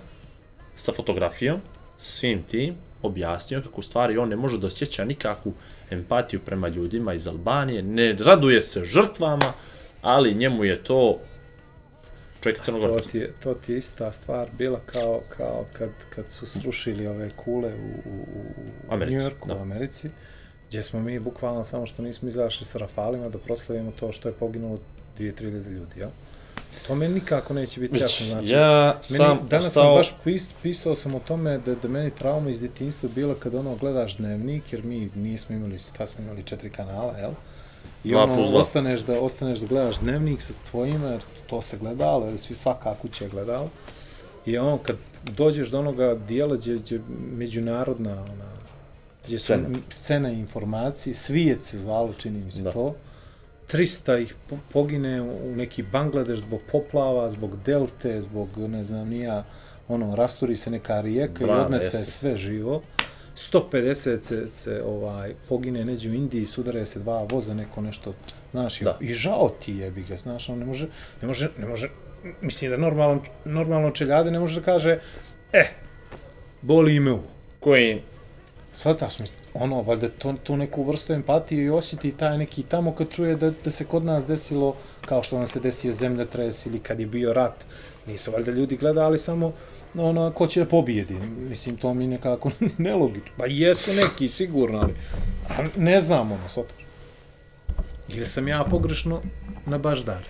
sa fotografijom, sa svim tim, objasnio kako u stvari on ne može da osjeća nikakvu empatiju prema ljudima iz Albanije, ne raduje se žrtvama, ali njemu je to čovjek To crnogorac. ti, je, to ti je ista stvar bila kao, kao kad, kad su srušili ove kule u, u, u Americi, Njujorku, da. u Americi, gdje smo mi bukvalno samo što nismo izašli sa Rafalima da proslavimo to što je poginulo 2-3 ljudi, jel? To meni nikako neće biti jasno, znači... ja sam Meni, danas ostao... sam baš pis, pisao sam o tome da, da meni trauma iz djetinjstva bila kad ono gledaš dnevnik, jer mi nismo imali, ta smo imali četiri kanala, jel? I ono, plus ostaneš da, ostaneš da gledaš dnevnik sa tvojima, jer to se gledalo, jer svi svaka kuća je gledala. I ono, kad dođeš do onoga dijela gdje, gdje međunarodna, ona, gdje su Scena. scena, scena informacije, svijet se zvalo, čini mi se Da. to, 300 ih po- pogine u neki Bangladeš zbog poplava, zbog delte, zbog ne znam nija, ono, rasturi se neka rijeka Bravo, i odnese jeste. sve živo. 150 se, se ovaj, pogine neđe u Indiji, sudare se dva voza, neko nešto, znaš, Da. i žao ti je, bi ga, znaš, on ne može, ne može, ne može, mislim da normalno, normalno čeljade ne može da kaže, e, boli me ovo. Koji Svataš, mislim, ono, valjda to, tu neku vrstu empatije i osjeti taj neki tamo kad čuje da, da se kod nas desilo, kao što nam se desio zemljotres ili kad je bio rat, nisu valjda ljudi gledali samo ono, ko će da pobijedi. Mislim, to mi nekako nelogično. Pa jesu neki, sigurno, ali, ali ne znam, ono, svataš. Ili sam ja pogrešno na baždar.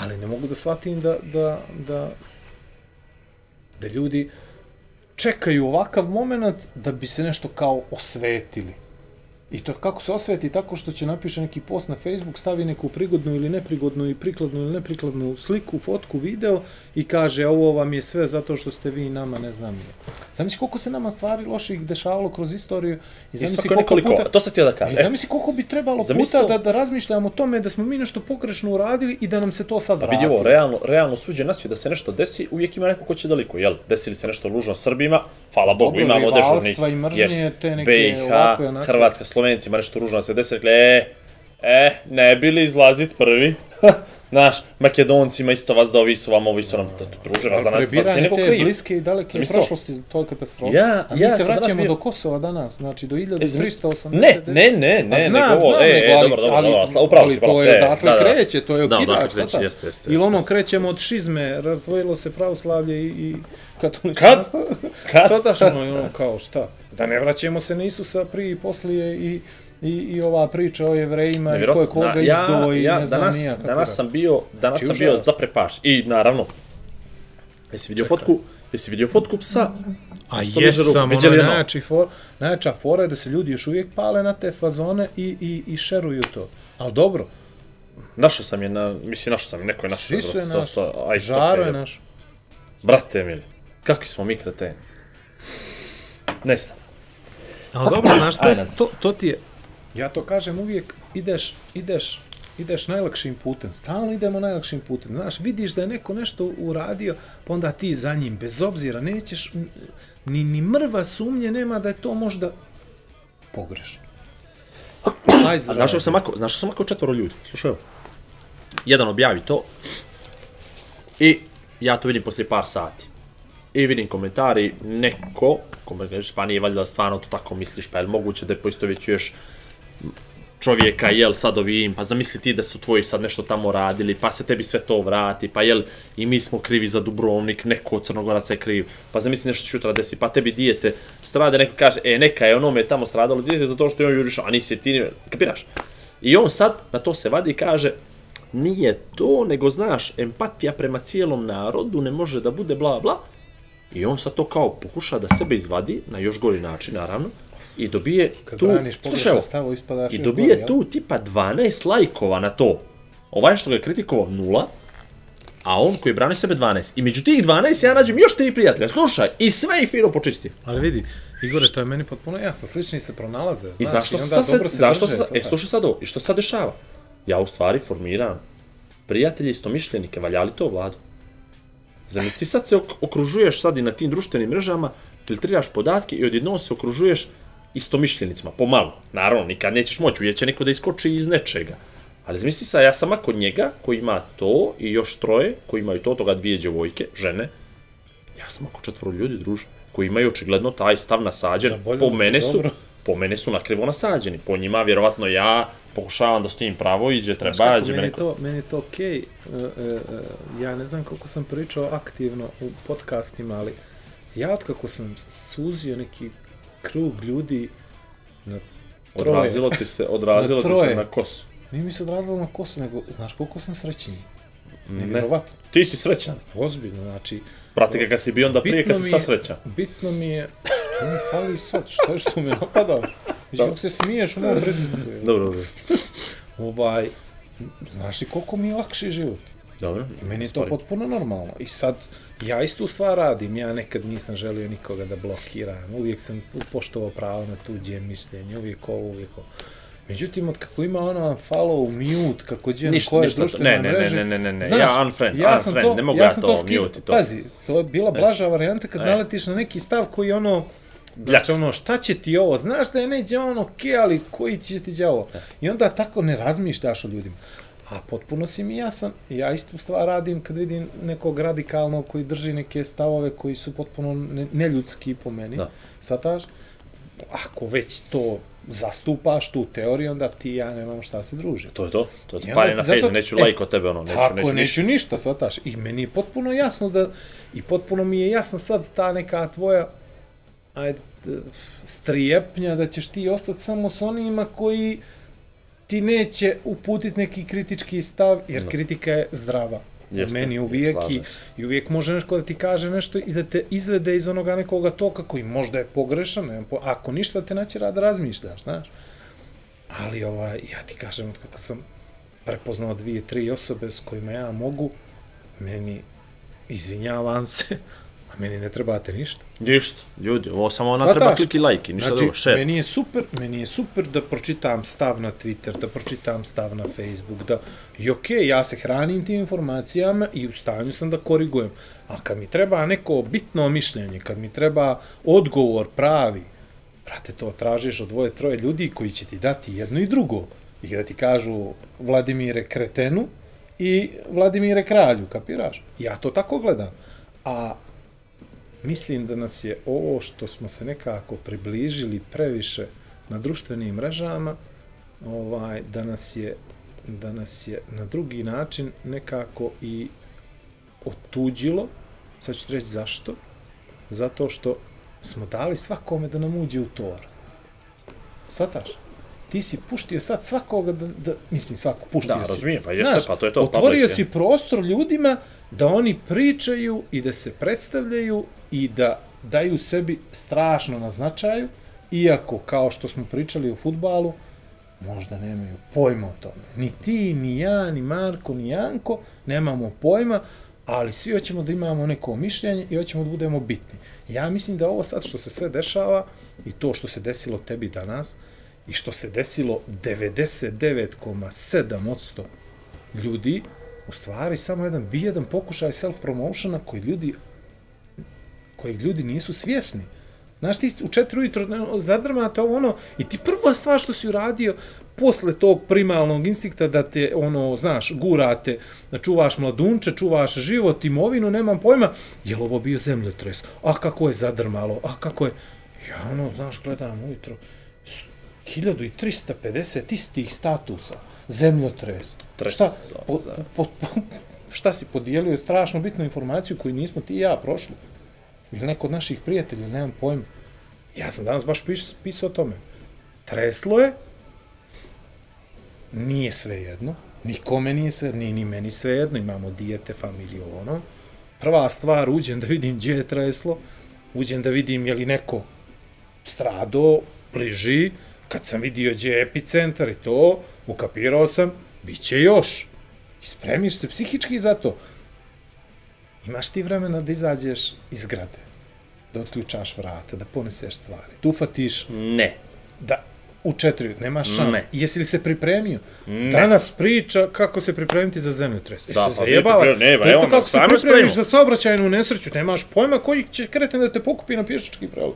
Ali ne mogu da shvatim da, da, da, da ljudi čekaju ovakav moment da bi se nešto kao osvetili. I to kako se osveti tako što će napiše neki post na Facebook, stavi neku prigodnu ili neprigodnu i prikladnu ili neprikladnu sliku, fotku, video i kaže ovo vam je sve zato što ste vi nama, ne znam. Zamisli koliko se nama stvari loših dešavalo kroz istoriju i zamisli koliko nekoliko, puta... to sam htio da I kažem. zamisli koliko bi trebalo Zamisli puta to. da, da razmišljamo o tome da smo mi nešto pogrešno uradili i da nam se to sad Pa vrati. vidi ovo, realno, realno suđe na svijet da se nešto desi, uvijek ima neko ko će daliko, jel? Desili se nešto ružno Srbima, hvala Bogu, Dobro, imamo rivalstva dežurni. i mržnje, Jest. te neke BiH, ovako i onako. Hrvatska, Slovencima nešto ružno da se desi, rekli, e, e, ne bili izlazit prvi. Znaš, Makedoncima isto vas da ovi su vam, ovi su nam, to druže vas da nas vas ti Prebiranje neko te kriv. bliske i daleke Zamisli to. prošlosti, to je katastrofa. Ja- A mi ja se vraćamo bio- do Kosova danas, znači do E, zamisli- 1380. Ne, ne, ne, ne, znam, nego ovo, znam, e, e, dobro, dobro, ali- dobro, upravo ali si, to bravo, je e, odatle da, da. kreće, to je Da, okidač, odatle kreće, shvataš? jeste, jeste, Ili jeste, ono jeste. krećemo od šizme, razdvojilo se pravoslavlje i, i katoličanstvo. Kad? Shvataš ono, kao šta? Da ne vraćamo se na Isusa prije i poslije i i, i ova priča o jevrejima i ko je koga da, izdao ja, i ja, ne znam danas, nija kako danas da. sam bio, danas Znači, sam bio zaprepaš. I naravno, jesi vidio fotku, jesi vidio fotku psa? A jesam, ono je najjači for, najjača fora je da se ljudi još uvijek pale na te fazone i, i, i šeruju to. Ali dobro, Našao sam je na, mislim našao sam je, neko je našao svi su je brate, sa, naš, sa iStock. žaro je naš. Brate mili, kakvi smo mi kreteni. Ne znam. Ali dobro, znaš, to, Ajde. to, to ti je, ja to kažem uvijek, ideš, ideš, ideš najlakšim putem, stalno idemo najlakšim putem. Znaš, vidiš da je neko nešto uradio, pa onda ti za njim, bez obzira, nećeš, ni, ni mrva sumnje nema da je to možda pogrešno. Aj, znaš sam ako, znaš sam ako četvoro ljudi, slušaj, jedan objavi to i ja to vidim poslije par sati. I vidim komentari, neko, kome kažeš, pa nije valjda stvarno to tako misliš, pa je moguće da je poistovjećuješ čovjeka, jel sad ovim, pa zamisli ti da su tvoji sad nešto tamo radili, pa se tebi sve to vrati, pa jel i mi smo krivi za Dubrovnik, neko od Crnogoraca je kriv, pa zamisli nešto će jutra desi, pa tebi dijete strade, neko kaže, e neka je onome tamo stradalo dijete zato što je on jurišao, a nisi ti, kapiraš? I on sad na to se vadi i kaže, nije to, nego znaš, empatija prema cijelom narodu ne može da bude bla bla. I on sad to kao pokuša da sebe izvadi na još gori način, naravno. I dobije Kad tu, slušaj stavu, ispadaš i dobije gori, tu tipa 12 lajkova na to. Ovaj što ga je kritikovao nula, a on koji brani sebe 12. I među tih 12 ja nađem još tri prijatelja. Slušaj, i sve ih fino počisti. Ali vidi, Igore, to je meni potpuno jasno, slični se pronalaze, znaš, I zašto onda se sad, dobro se, zašto drže, se, e, slušaj sad ovo, i što se sad dešava? Ja u stvari formiram prijatelji istomišljenike, valja li to vladu? Zamisli sad se ok- okružuješ sad i na tim društvenim mrežama, filtriraš podatke i odjednom se okružuješ istomišljenicima, pomalo. Naravno, nikad nećeš moći, uvijek će neko da iskoči iz nečega. Ali zamisli sad, ja sam kod njega koji ima to i još troje koji imaju to, toga dvije djevojke, žene. Ja sam ako četvoro ljudi, druže, koji imaju očigledno taj stav nasađen. Za bolje, Po mene su, dobro. Po mene su nakrivo nasađeni. Po njima, vjerovatno, ja pokušavam da stojim pravo, iđe, treba, iđe me meni, neko... to, meni je to okej. E, e, e, ja ne znam koliko sam pričao aktivno u podcastima, ali ja otkako sam suzio neki krug ljudi na troje, Odrazilo ti se, odrazilo ti se na kosu. nije mi se odrazilo na kosu, nego znaš koliko sam srećniji. Ne. Nevjerovatno. Ti si srećan. Ozbiljno, znači, Prati ga kad si bio onda prije, kad si sad srećan. Bitno mi je, što mi fali sad, što je što me napada? Znači, kako se smiješ u mom prisustvu. Dobro, dobro. Ovaj, znaš li koliko mi je lakši život? Dobro. I meni je to potpuno normalno. I sad, ja istu stvar radim, ja nekad nisam želio nikoga da blokiram, uvijek sam poštovao pravo na tuđe mišljenje, uvijek ovo, uvijek ovo. Međutim, od kako ima ono follow, mute, kako dje na Ništa, koje ništa to- društvene ne, ne, ne, mreže. ne, ne, ne, ne, Znaš, ja unfriend, sam unfriend, ne mogu ja sam to skidao. mute to. Pazi, to je bila blaža varijanta kad Ne. naletiš na neki stav koji ono, Znači ono, šta će ti ovo? Znaš da je neđe ono, okej, ali koji će ti đavo? I onda tako ne razmišljaš o ljudima. A potpuno si mi jasan, ja istu stvar radim kad vidim nekog radikalnog koji drži neke stavove koji su potpuno ne, neljudski po meni. Da. Sataš? Ako već to zastupaš tu teoriju, onda ti ja nemam šta se družiti. To je to. To je to. Pa je na fejzu, neću e, lajk od tebe, ono, neću, Tako, neću, neću, ništa. shvataš. I meni je potpuno jasno da, i potpuno mi je jasna sad ta neka tvoja, ajde, strijepnja da ćeš ti ostati samo s onima koji ti neće uputiti neki kritički stav, jer No. kritika je zdrava. Jeste, meni uvijek i, i uvijek može nešto da ti kaže nešto i da te izvede iz onoga nekoga toka koji možda je pogrešan, nemam po, ako ništa te naćera da razmišljaš, znaš. Ali ovaj, ja ti kažem, od kako sam prepoznao dvije, tri osobe s kojima ja mogu, meni, izvinjavam se, meni ne trebate ništa. Ništa, ljudi, ovo samo ona treba kliki lajk i ništa Znači, drugo, share. meni je super, meni je super da pročitam stav na Twitter, da pročitam stav na Facebook, da i okej, okay, ja se hranim tim informacijama i u stanju sam da korigujem. A kad mi treba neko bitno mišljenje, kad mi treba odgovor pravi, brate, to tražiš od dvoje, troje ljudi koji će ti dati jedno i drugo. I da ti kažu Vladimire Kretenu i Vladimire Kralju, kapiraš? Ja to tako gledam. A mislim da nas je ovo što smo se nekako približili previše na društvenim mrežama, ovaj, da nas je da nas je na drugi način nekako i otuđilo. Sad ću reći zašto. Zato što smo dali svakome da nam uđe u tor. Svataš? Ti si puštio sad svakoga da, da mislim svako puštio Da, si. razumijem, pa jeste, pa to je to, Otvorio public si prostor ljudima da oni pričaju i da se predstavljaju i da daju sebi strašno na značaju, iako, kao što smo pričali o futbalu, možda nemaju pojma o tome. Ni ti, ni ja, ni Marko, ni Janko nemamo pojma, ali svi hoćemo da imamo neko mišljenje i hoćemo da budemo bitni. Ja mislim da ovo sad što se sve dešava i to što se desilo tebi danas i što se desilo 99,7% ljudi, u stvari samo jedan bijedan pokušaj self-promotiona koji ljudi kojeg ljudi nisu svjesni. Znaš, ti u četiri ujutro zadrmate ovo ono, i ti prva stvar što si uradio posle tog primalnog instinkta da te, ono, znaš, gurate, da čuvaš mladunče, čuvaš život, imovinu, nemam pojma, je li ovo bio zemljotres? A kako je zadrmalo? A kako je... Ja, ono, znaš, gledam ujutro, s- 1350 istih statusa. Zemljotres. Tres, Šta, po, za- po, po, šta si podijelio strašno bitnu informaciju koju nismo ti i ja prošli? Ili neko od naših prijatelja, nemam pojma. Ja sam danas baš pis, pisao o tome. Treslo je, nije sve jedno, nikome nije sve, ni, ni meni sve jedno, imamo dijete, familiju, ono. Prva stvar, uđem da vidim gdje je treslo, uđem da vidim je li neko strado, bliži, kad sam vidio gdje je epicentar i to, ukapirao sam, bit će još. I spremiš se psihički za to. Imaš ti vremena da izađeš iz zgrade, da otključaš vrata, da poneseš stvari, da ufatiš Ne. da u četiri, nemaš šans. Ne. Jesi li se pripremio? Danas priča kako se pripremiti za zemljotres. Da, Da, pa zajebava. priprem- ne, ba, Isto evo kako se pripremiš spremimo. za saobraćajnu nesreću, nemaš pojma koji će kreten da te pokupi na pješački prelaz.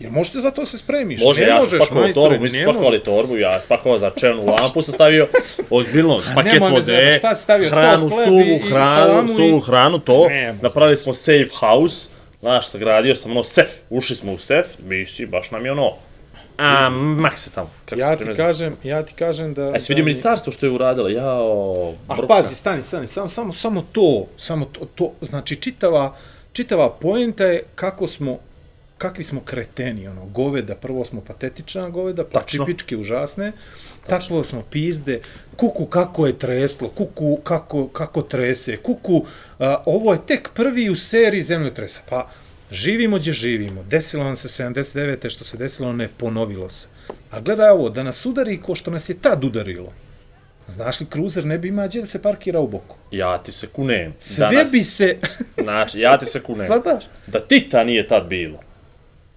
Jer možete za to se spremiš. Može, ne ja možeš, spakovao torbu, mi smo ne spakovali torbu, ja spakovao za čelnu lampu, sam stavio ozbiljno paket nemoj vode, šta si stavio, hranu, tost, suvu i- hranu, i- suvu hranu, to, Nemoj. napravili smo safe house, znaš, sagradio sam ono sef, ušli smo u sef, misi, baš nam je ono, a, mak se tamo, kako Ja se ti kažem, ja ti kažem da... Aj, se vidio da mi- ministarstvo što je uradilo, jao, A pazi, stani, stani, samo, samo, samo to, samo to, to, znači čitava, čitava poenta je kako smo, kakvi smo kreteni, ono, goveda, prvo smo patetična goveda, pa Tačno. čipičke užasne, takvo smo pizde, kuku kako je treslo, kuku kako, kako trese, kuku, a, ovo je tek prvi u seriji zemljotresa, pa živimo gdje živimo, desilo nam se 79. što se desilo, ne ponovilo se. A gledaj ovo, da nas udari ko što nas je tad udarilo. Znaš li, kruzer ne bi imao gdje da se parkira u boku. Ja ti se kunem. Sve danas, bi se... Znači, ja ti se kunem. Svataš? Da Tita nije tad bilo.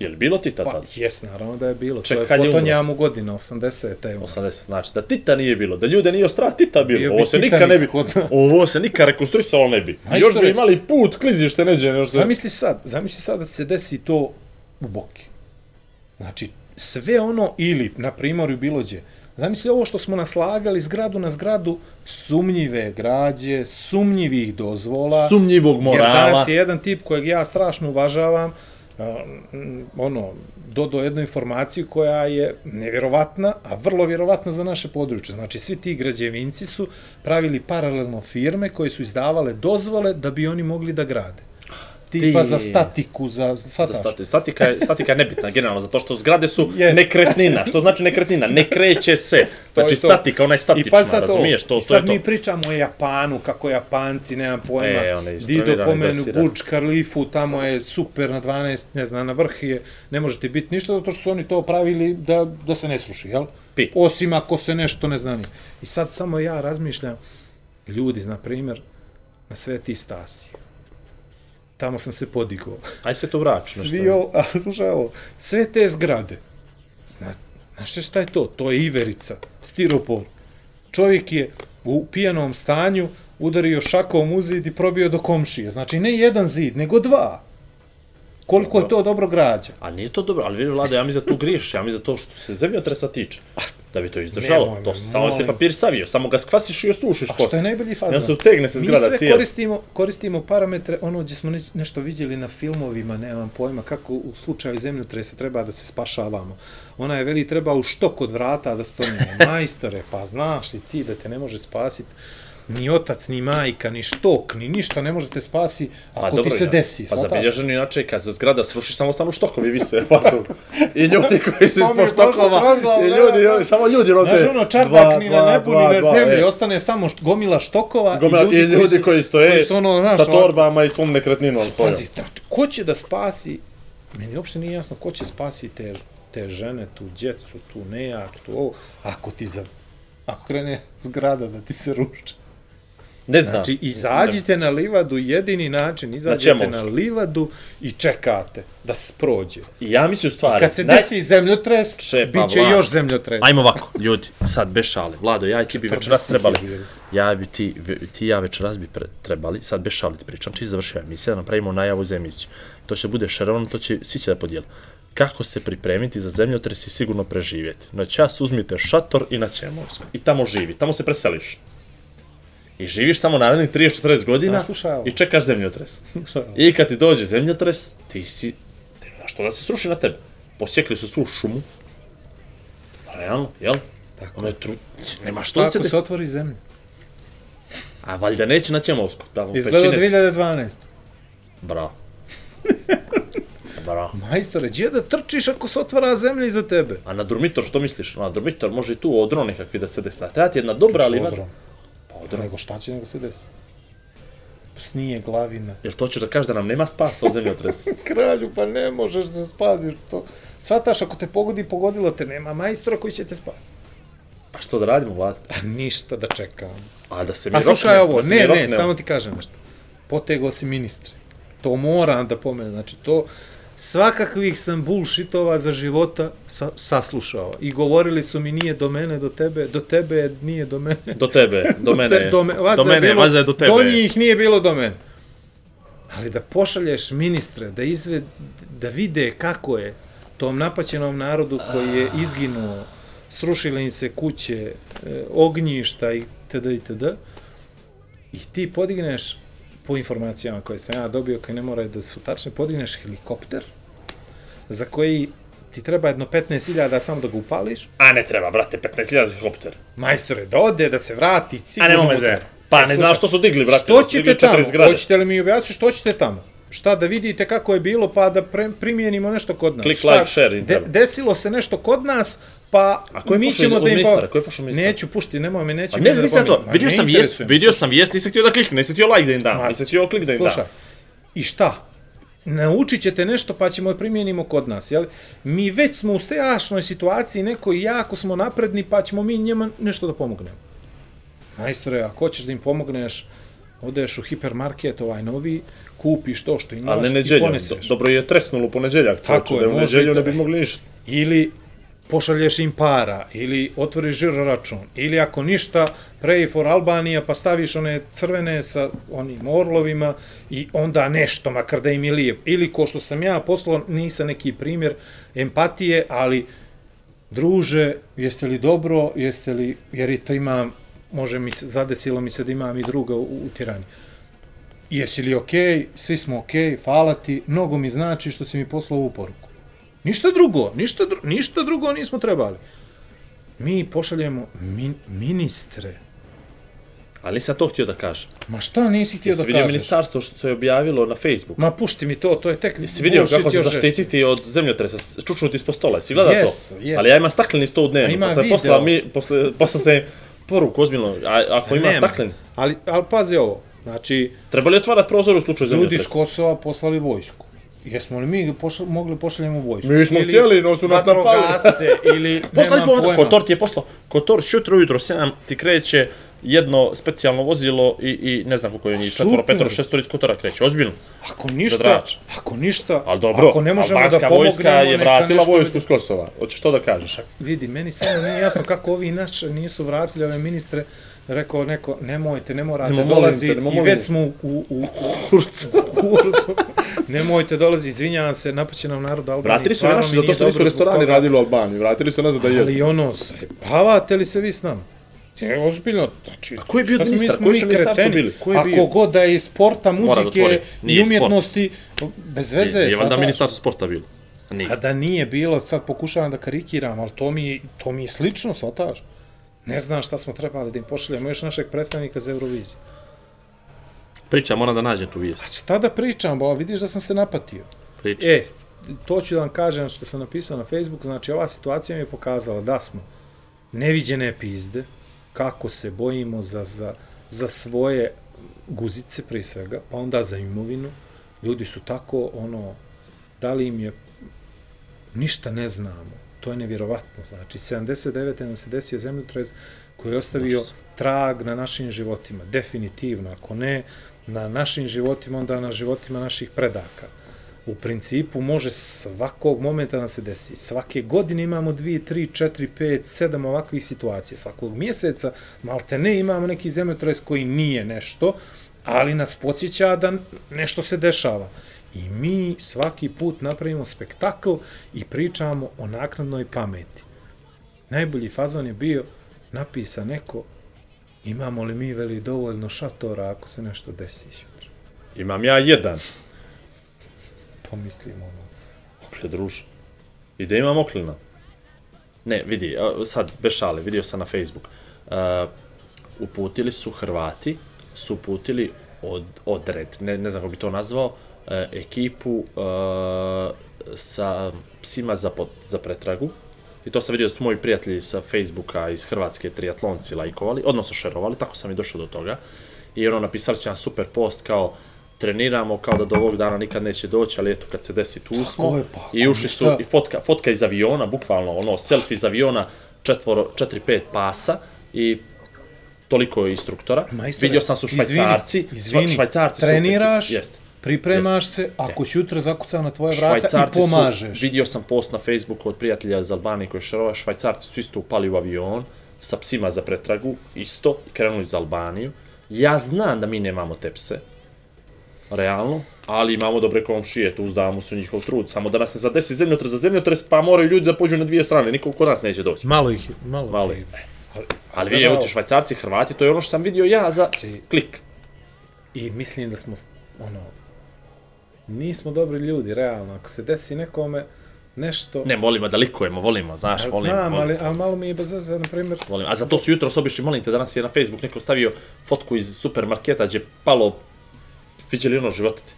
Je li bilo Tita Pa, tad? jes, naravno da je bilo. Ček, to je potonjamu godina, 80. Evo. 80, znači da Tita nije bilo, da ljude nije strah Tita bilo, Bio bi ovo se nikad ne bi, ovo se nikad rekonstruisalo ne bi. Majstore. Još bi imali put, klizište neđe, još se... Zamisli sad, zamisli sad da se desi to u boki. Znači, sve ono, ili na primorju bilo gdje, zamisli ovo što smo naslagali zgradu na zgradu, sumnjive građe, sumnjivih dozvola. Sumnjivog Jer morala. danas je jedan tip kojeg ja strašno uvažavam, ono, dodao jednu informaciju koja je nevjerovatna, a vrlo vjerovatna za naše područje. Znači, svi ti građevinci su pravili paralelno firme koje su izdavale dozvole da bi oni mogli da grade. Tipa Ti- za statiku, za, Za shvataš? stati, statika, je, statika je nebitna, generalno, zato što zgrade su Yes. nekretnina. Što znači nekretnina? Ne kreće se. To Znači, to. statika, ona je statična, I pa sad to, razumiješ? To, I to sad to. mi pričamo o Japanu, kako Japanci, nemam pojma, E, Dido pomenu. Burj Khalifu, tamo je super na 12, ne znam, na vrh je, ne može ti biti ništa, zato što su oni to pravili da, da se ne sruši, jel? Pi. Osim ako se nešto ne zna ni. I sad samo ja razmišljam, ljudi, na primjer, na Sveti Stasi. Tamo sam se podigao. Aj se to vraći. Svi ovo, a slušaj ovo, sve te zgrade, zna, znaš šta je to? To je iverica, stiropor. Čovjek je u pijanom stanju udario šakom u zid i probio do komšije. Znači ne jedan zid, nego dva. Koliko je to dobro građa. A nije to dobro, ali vidi vlada, ja mi za tu griješ, ja mi za to što se zemljotresa tiče. Da bi to izdržalo, Nemoj to samo se papir savio, samo ga skvasiš i osušiš A što je posle. najbolji fazon? Ja se utegne se Mi zgrada sve cijela. koristimo, koristimo parametre, ono gdje smo nešto vidjeli na filmovima, nemam pojma, kako u slučaju zemljotresa treba da se spašavamo. Ona je veli treba u štok od vrata da stonimo. Majstore, pa znaš li ti da te ne može spasiti ni otac, ni majka, ni štok, ni ništa ne možete spasi ako ti se desi. Pa zabilježeno inače, kad se zgrada sruši, samo stanu štokovi vise, vazduh. I ljudi koji su ispod štokova, i da, ljudi, da. ljudi, samo ljudi roste. Znaš ono, čardak ni na nebu, ni na zemlji, e. ostane samo št- gomila štokova Gomila, I ljudi su- koji stoje koji su ono, znaš, sa torbama i svom nekretninom svojom. Pazi, znači, ko će da spasi, meni uopšte nije jasno ko će spasi te, te žene, tu djecu, tu nejak, tu ovo, ako ti za, ako krene zgrada da ti se ruši. Ne znam. Znači, izađite na livadu, jedini način, izađete čemu? na livadu i čekate da se prođe. I ja mislim u stvari... Kad se naj- desi zemljotres, Če, pa, bit će Vlad. još zemljotres. Ajmo ovako, ljudi, sad bez šale. Vlado, ja i ti bi 40 večeras trebali, ja bi ti, ti i ja večeras bi pre, trebali, sad bez šale ti pričam, čiji završio emisija, da napravimo najavu za emisiju. To će bude šerovno, to će, svi će da podijeli. Kako se pripremiti za zemljotres i sigurno preživjeti. Na čas uzmite šator i na Ćemovsku. I tamo živi, tamo se preseliš. I živiš tamo narednih 30-40 godina ovo. i čekaš zemljotres. I kad ti dođe zemljotres, ti si, znaš što da se sruši na tebe? Posjekli su svu šumu, Realno, jel? Tako. Ono je tru... Nema što da se ako se otvori zemlja? A valjda neće na Ćemovsku. Tamo Izgleda pećine su- 2012. Bravo. Bravo. Majstore, gdje da trčiš ako se otvara zemlja iza tebe? A na Durmitor što misliš? Na Durmitor može i tu odron nekakvi da se desi. A treba ti jedna dobra, ali... Odron. Pa odron. Nego šta će nego se desi? Snije glavina. Jel to ćeš da kažeš da nam nema spasa od zemljotresa? Kralju, pa ne možeš da spaziš to. Svataš, ako te pogodi, pogodilo te, nema majstora koji će te spasiti. Pa što da radimo, Vlad? A ništa da čekam. A da se mi A slušaj rokne, ovo, da ne, ne, samo ti kažem nešto. Potegao si ministre. To moram da pomenem. Znači, to svakakvih sam bullshitova za života sa, saslušao. I govorili su mi nije do mene, do tebe, do tebe nije do mene. Do tebe, do mene. te- do, me, vas do da mene, bilo, da je do tebe. Do njih nije bilo do mene. Ali da pošalješ ministre, da izve, da vide kako je tom napaćenom narodu koji je izginuo, srušile im se kuće, e, ognjišta i td. itd. I ti podigneš, po informacijama koje sam ja dobio, koje ne moraju da su tačne, podigneš helikopter za koji ti treba jedno 15.000 samo da ga upališ, A ne treba, brate, 15.000 za helikopter. majstore, da ode, da se vrati, A nemoj me unutra. zajebati. Pa E, ne slušaj, znaš što su digli, brate. Što da ćete tamo? zgrade. Hoćete li mi objasniti što ćete tamo? Šta da vidite kako je bilo pa da pre, primijenimo nešto kod nas? Click, Šta? like, share, De, desilo se nešto kod nas, pa A ko je mi ćemo da im... ministara? Ko je pošao? Neću pušti, nemoj me, neću Pa ne, da nisam to. pominjem. Ma, Vidio sam vijest, vidio sam vijest, nisam htio da kliknem, nisam htio like da im dam, Ma, nisam htio klik da im dam. Slušaj, i šta? Naučit ćete nešto pa ćemo je primijenimo kod nas, jel? Mi već smo u strašnoj situaciji, neko i jako smo napredni pa ćemo mi njima nešto da pomognemo. Majstore, ako hoćeš da im pomogneš, odeš u hipermarket ovaj novi, kupiš to što imaš Ali ne i poneseš. Dobro je tresnulo u poneđeljak. Tako čovječe, je, da u neđelju ne to. bi mogli ništa. Ili pošalješ im para, ili otvoriš žiro račun, ili ako ništa, pray for Albanija, pa staviš one crvene sa onim orlovima i onda nešto, makar da im je lijepo. Ili ko što sam ja poslao, nisam neki primjer empatije, ali druže, jeste li dobro, jeste li, jer i to imam, može mi se, zadesilo mi se da imam i druga u, u tirani. Jesi li okej, okay? svi smo okej, okay, hvala ti, mnogo mi znači što si mi poslao ovu poruku. Ništa drugo, ništa, dru, ništa drugo nismo trebali. Mi pošaljemo min, ministre. Ali nisam to htio da kažem. Ma šta nisi htio Jesi da vidio kažeš? ministarstvo što je objavilo na Facebooku? Ma pušti mi to, to je tek Jesi vidio kako se žešće. zaštititi od zemljotresa, čučnuti ispod stola, jesi gleda Yes, to? yes. Ali ja imam stakleni sto u ima pa sam poslao, mi, posle, poslao sam im poruku, ozbiljno, a, ako ima stakleni, Ali, ali pazi ovo, znači, treba li otvarati prozor u slučaju ljudi zemljotresa? iz Kosova poslali vojsku. Jesmo li mi pošla, mogli pošaljemo vojsku? Mi smo htjeli, no su nas napali. vatrogasce, ili Poslali smo, pojma. Kotor ti je poslao, Kotor šutro ujutro 7 ti kreće jedno specijalno vozilo i, i ne znam koliko je njih, Super. četvoro, petoro, šestori iz Kotora kreće, ozbiljno. Ako ništa, ako ništa, Ali dobro, ako ne možemo da pomognemo, vojska je vratila vojsku s Kosova. Hoćeš to da kažeš? Vidi, meni samo nije jasno kako ovi naši nisu vratili ove ministre, rekao neko, nemojte, ne morate Nemo, dolazi, nemo, i već smo u, u, u kurcu, kurcu, nemojte dolazi, izvinjavam se, napaćenom narodu Albanije. Vratili su naši zato što nisu restorani radili u Albaniji, vratili su nazad da jedu. Ali ono, pavate li se vi s nama? Je ozbiljno, znači... ko je bio ministar? Koji su ministarstvo bili? Ko je Ako bio? god da je iz sporta, da muzike i Nije sport. umjetnosti, bez veze. Nije valjda shvataš? ministarstvo sporta bilo. Nije. A da nije bilo, sad pokušavam da karikiram, ali to mi, to mi je slično, shvataš? Ne znam šta smo trebali da im pošaljemo još našeg predstavnika za Euroviziju. Priča, moram da nađem tu vijest. A šta da pričam, bo vidiš da sam se napatio. Priča. E, to ću da vam kažem što sam napisao na Facebook, znači ova situacija mi je pokazala da smo neviđene pizde, kako se bojimo za, za, za svoje guzice prije svega, pa onda za imovinu. Ljudi su tako, ono, da li im je, ništa ne znamo. To je nevjerovatno. Znači, 79. nam se desio zemljotres koji je ostavio trag na našim životima. Definitivno. Ako ne na našim životima, onda na životima naših predaka. U principu može svakog momenta da se desi. Svake godine imamo 2, 3, 4, 5, 7 ovakvih situacija. Svakog mjeseca, malte ne, imamo neki zemljotres koji nije nešto, ali nas podsjeća da nešto se dešava. I mi svaki put napravimo spektakl i pričamo o naknadnoj pameti. Najbolji fazon je bio napisa neko imamo li mi veli dovoljno šatora ako se nešto desi sutra. Imam ja jedan. Pomislim ono. Okle, druže. I da imam oklina. Ne, vidi, sad, bez šale, vidio sam na Facebook. Uh, uputili su Hrvati, su uputili od, odred, ne, ne znam kako bi to nazvao, uh, ekipu uh, sa psima za, pot, za pretragu. I to sam vidio da su moji prijatelji sa Facebooka iz Hrvatske triatlonci lajkovali, odnosno šerovali, tako sam i došao do toga. I ono, napisali su jedan super post kao treniramo kao da do ovog dana nikad neće doći, ali eto kad se desi tu smo. je, pa, I ušli su, i fotka, fotka iz aviona, bukvalno ono, selfie iz aviona, četvoro, četiri, pet pasa i toliko instruktora. Majstore, Vidio sam su izvini, švajcarci, izvini, sva- švajcarci su- treniraš, Jeste. Pripremaš se, ako će jutro zakuca na tvoje vrata i Švajcarci pomažeš. su, vidio sam post na Facebooku od prijatelja iz Albanije koji je šerova, švajcarci su isto upali u avion sa psima za pretragu, isto, i krenuli za Albaniju. Ja znam da mi nemamo te pse, realno, ali imamo dobre komšije, tu uzdavamo se u njihov trud, samo da nas ne zadesi zemljotres za zemljotres, pa moraju ljudi da pođu na dvije strane, niko kod nas neće doći. Malo ih je, malo. Malo ih je. Ali ali vi, evo bravo. ti švajcarci, hrvati, to je ono što sam vidio ja za Znači- klik. I mislim da smo, ono, nismo dobri ljudi, realno. Ako se desi nekome nešto... Ne, volimo da likujemo, volimo, znaš, volimo. znam, volimo. ali, ali malo mi je bez veze, na primjer, Volim. A za to su jutro obišli, molim te, danas je na Facebook neko stavio fotku iz supermarketa gdje je palo, viđeli ono života ti.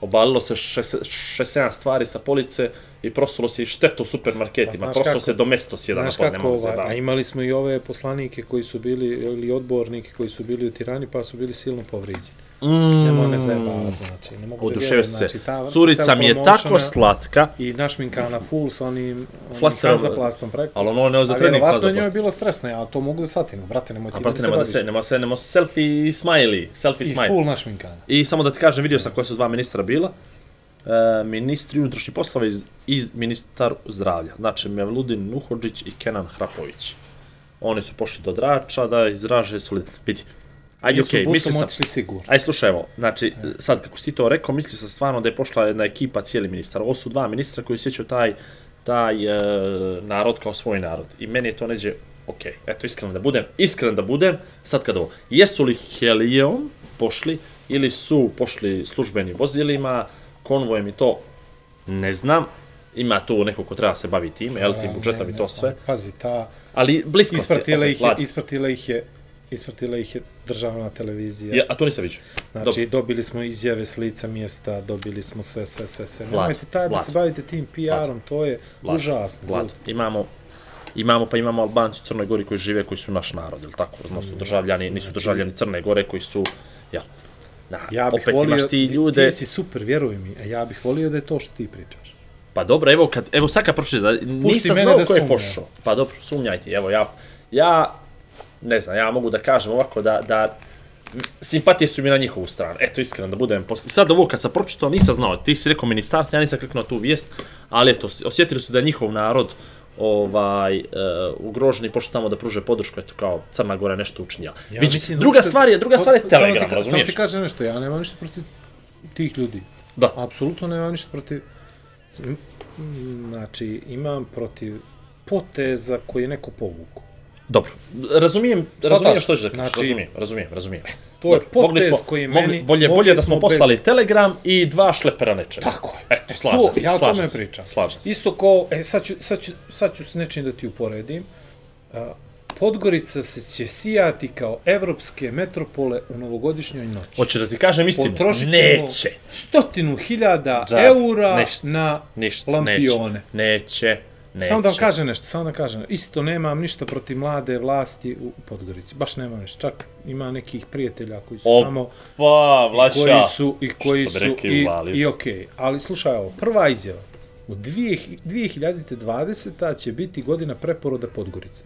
Obalilo se 6-7 stvari sa police i prosulo se i šteto u supermarketima. Pa znaš Prosulo kako- se domestos jedan Znaš napad, kako, se ovaj, a baviti. imali smo i ove poslanike koji su bili, ili odbornike koji su bili u Tirani, pa su bili silno povrijeđeni. Mm. Nemoj me zajebavati, znači, ne mogu da Oduševio vjerujem, se. znači, ta Curica mi je tako slatka, I našminkana full sa onim, onim hanzaplastom preko. ali ono ne za A trening vjerovatno faza njoj je bilo stresno, ja to mogu da satim, brate, nemoj ti A da brate, se nema da baviš. se, nema se, nema selfie i smiley, selfie I smile. full našminkana. I samo da ti kažem, vidio sam koja su dva ministra bila. E, ministri unutrašnjih poslova i, i ministar zdravlja. Znači, Mevludin Nuhodžić i Kenan Hrapović. Oni su pošli do Drača da izraže solidarnost. Vidi, ajde, okej, okay, mislio sam... sigurno. Aj, slušaj, evo, znači, sad kako si ti to rekao, mislio sam stvarno da je pošla jedna ekipa, cijeli ministar. Ovo su dva ministra koji sjećaju taj, taj e, narod kao svoj narod. I meni je to neđe, ok, eto, iskreno da budem, iskren da budem, sad kad ovo, jesu li helijom pošli ili su pošli službenim vozilima, konvojem i to, ne znam, ima tu neko ko treba se bavi time, jel, tim budžetom i to sve, Pazi, ta, ali blisko ispratila ih, je, ispratila ih je, ispratila ih je državna televizija. Ja, a to nisam vidio. Znači, dobili smo izjave s lica mjesta, dobili smo sve, sve, sve, sve. Nemojte taj da se bavite tim PR-om, to je Vlad, užasno. Vlad, imamo imamo pa imamo Albanci u Crnoj Gori koji žive koji su naš narod, ili tako? Odnosno državljani, nisu državljani Crne Gore koji su ja. Na, Ja bih opet volio, imaš ti ljude. ti si super, vjeruj mi, a ja bih volio da je to što ti pričaš. Pa dobro, evo kad evo sad kad pročita, nisam mene znao da ko je pošao. Pa dobro, sumnjaj ti. Evo ja ja ne znam, ja mogu da kažem ovako da da simpatije su mi na njihovu stranu. Eto, iskreno da budem posle. Sad ovo kad sam pročitao nisam znao, ti si rekao ministarstvo, ja nisam kliknuo tu vijest, ali eto, osjetili su da je njihov narod ovaj uh, ugroženi pošto tamo da pruže podršku eto kao Crna Gora nešto učinjala. Ja Viđi, mislim da druga uopšte- stvar je druga stvar je Pa, samo ti Telegram, ka- Samo razumiješ? ti kažem nešto, ja nemam ništa protiv tih ljudi. Da. Apsolutno nemam ništa protiv... Znači, imam protiv poteza koji je neko povukao. Dobro. Razumijem, Shvataš? razumijem što ćeš da kažeš. Znači- razumijem, razumijem, razumijem. To je potez smo- koji meni- Bolje, mogli bolje da smo poslali Telegram i dva šlepera nečega. Tako je. Eto, slažem to, se, ja slažem tome se, pričam. Slažem se. Isto kao, e, sad ću, sad ću, sad ću s nečim da ti uporedim. A, Podgorica se će sijati kao evropske metropole u novogodišnjoj noći. Hoće da ti kažem istinu? Potrošit Neće. stotinu hiljada Da, eura ništa, na Ništa, lampione. neće. Neće, neće. Samo da vam kažem nešto, samo da kažem. Isto nemam ništa protiv mlade vlasti u Podgorici. Baš nemam ništa. Čak ima nekih prijatelja koji su Opa, tamo Pa, Vlaša. koji su i koji su rekli i, i okej. Okay. Ali slušaj ovo, prva izjava. U dvije- 2020. će biti godina preporoda Podgorice.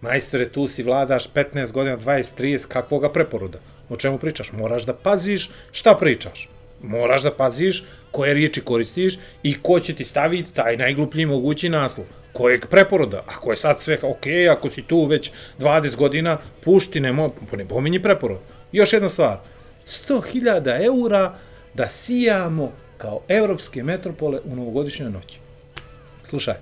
Majstore, tu si vladaš 15 godina, 20, 30, kakvoga preporoda? O čemu pričaš? Moraš da paziš šta pričaš. Moraš da paziš koje riječi koristiš i ko će ti staviti taj najgluplji mogući naslov. Kojeg preporoda? Ako je sad sve ok, ako si tu već 20 godina, pušti, nemoj, ne pominji preporod. Još jedna stvar. 100.000 eura da sijamo kao evropske metropole u novogodišnjoj noći. Slušaj,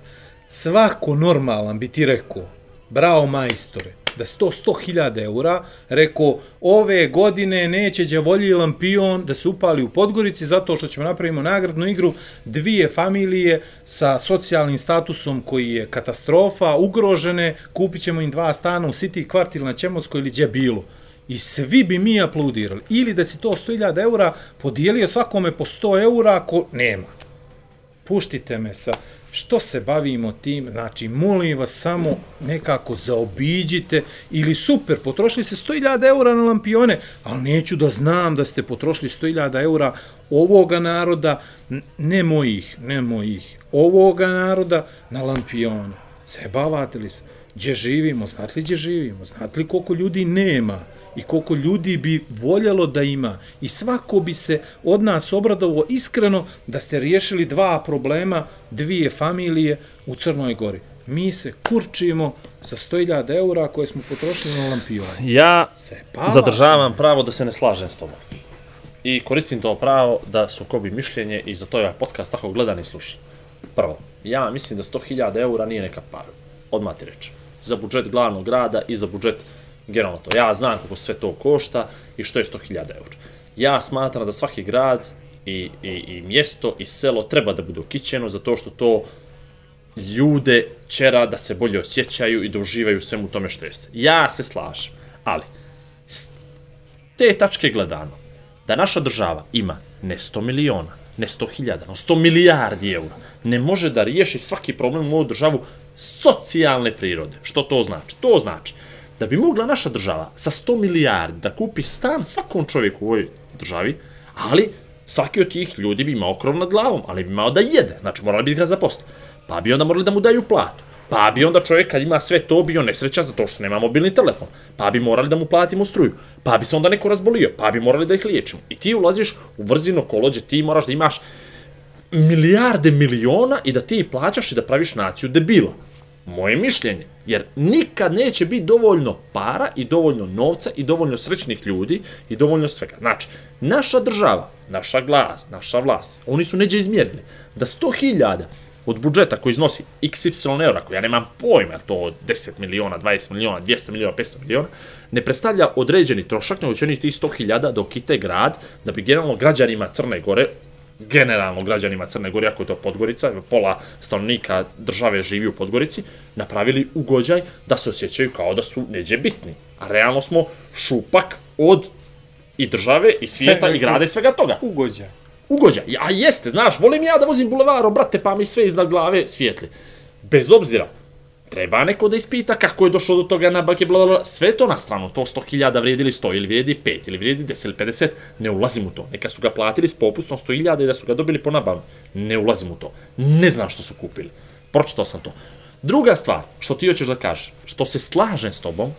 svako normalan bi ti rekao, bravo majstore, da se to 100.000 eura, rekao, ove godine neće Đavolji Lampion da se upali u Podgorici zato što ćemo napravimo nagradnu igru dvije familije sa socijalnim statusom koji je katastrofa, ugrožene, kupit ćemo im dva stana u City kvartil na Ćemovskoj ili gdje bilo. I svi bi mi aplaudirali. Ili da si to 100.000 eura podijelio svakome po 100 eura ako nema puštite me sa što se bavimo tim, znači molim vas samo nekako zaobiđite ili super, potrošili ste 100.000 eura na lampione, ali neću da znam da ste potrošili 100.000 eura ovoga naroda, ne mojih, ne mojih, ovoga naroda na lampione. Zajebavate li se? Gdje živimo, znate li gdje živimo, znate li koliko ljudi nema? I koliko ljudi bi voljelo da ima. I svako bi se od nas obradovo iskreno da ste riješili dva problema dvije familije u Crnoj Gori. Mi se kurčimo za 100.000 eura koje smo potrošili na lampione. Ja Se palaš. zadržavam pravo da se ne slažem s tobom. I koristim to pravo da sukobi mišljenje i za to je ovaj podcast tako gledan i slušan. Prvo, ja mislim da 100.000 eura nije neka par. Odmah ti rečem. Za budžet glavnog grada i za budžet generalno to. Ja znam kako sve to košta i što je 100.000 eura. Ja smatram da svaki grad i, i, i mjesto i selo treba da bude ukićeno zato što to ljude čera da se bolje osjećaju i da uživaju svemu tome što jeste. Ja se slažem, ali te tačke gledano, da naša država ima ne 100 miliona, ne 100 hiljada, no 100 milijardi eura, ne može da riješi svaki problem u ovu državu socijalne prirode. Što to znači? To znači da bi mogla naša država sa 100 milijardi da kupi stan svakom čovjeku u ovoj državi, ali svaki od tih ljudi bi imao krov nad glavom, ali bi imao da jede, znači morali bi ga zaposliti. Pa bi onda morali da mu daju platu. Pa bi onda čovjek kad ima sve to bio nesrećan zato što nema mobilni telefon. Pa bi morali da mu platimo struju. Pa bi se onda neko razbolio. Pa bi morali da ih liječimo. I ti ulaziš u vrzino kolođe, ti moraš da imaš milijarde miliona i da ti plaćaš i da praviš naciju debila. Moje mišljenje. Jer nikad neće biti dovoljno para i dovoljno novca i dovoljno srećnih ljudi i dovoljno svega. Znači, naša država, naša glas, naša vlast, oni su neđe izmjerili da 100.000 od budžeta koji iznosi XY eura, koji ja nemam pojma, to 10 miliona, 20 miliona, 200 miliona, 500 miliona, ne predstavlja određeni trošak, nego će oni tih 100.000 da okite grad, da bi generalno građanima Crne Gore, generalno građanima Crne Gore, ako je to Podgorica, pola stanovnika države živi u Podgorici, napravili ugođaj da se osjećaju kao da su neđe bitni. A realno smo šupak od i države, i svijeta, i grada i svega toga Ugođaj. ugođaj. A jeste, znaš, volim ja da vozim bulevarom, brate, pa mi sve iznad glave svijetli. Bez obzira, treba neko da ispita kako je došlo do toga nabavke, bla, bla, bla, sve to na stranu, to 100.000 vrijedi ili 100, ili vrijedi 5, ili vrijedi 10 ili 50, ne ulazim u to. Neka su ga platili s popustom 100.000 i da su ga dobili po nabavu, ne ulazim u to. Ne znam što su kupili. Pročitao sam to. Druga stvar, što ti hoćeš da kažeš, što se slažem s tobom,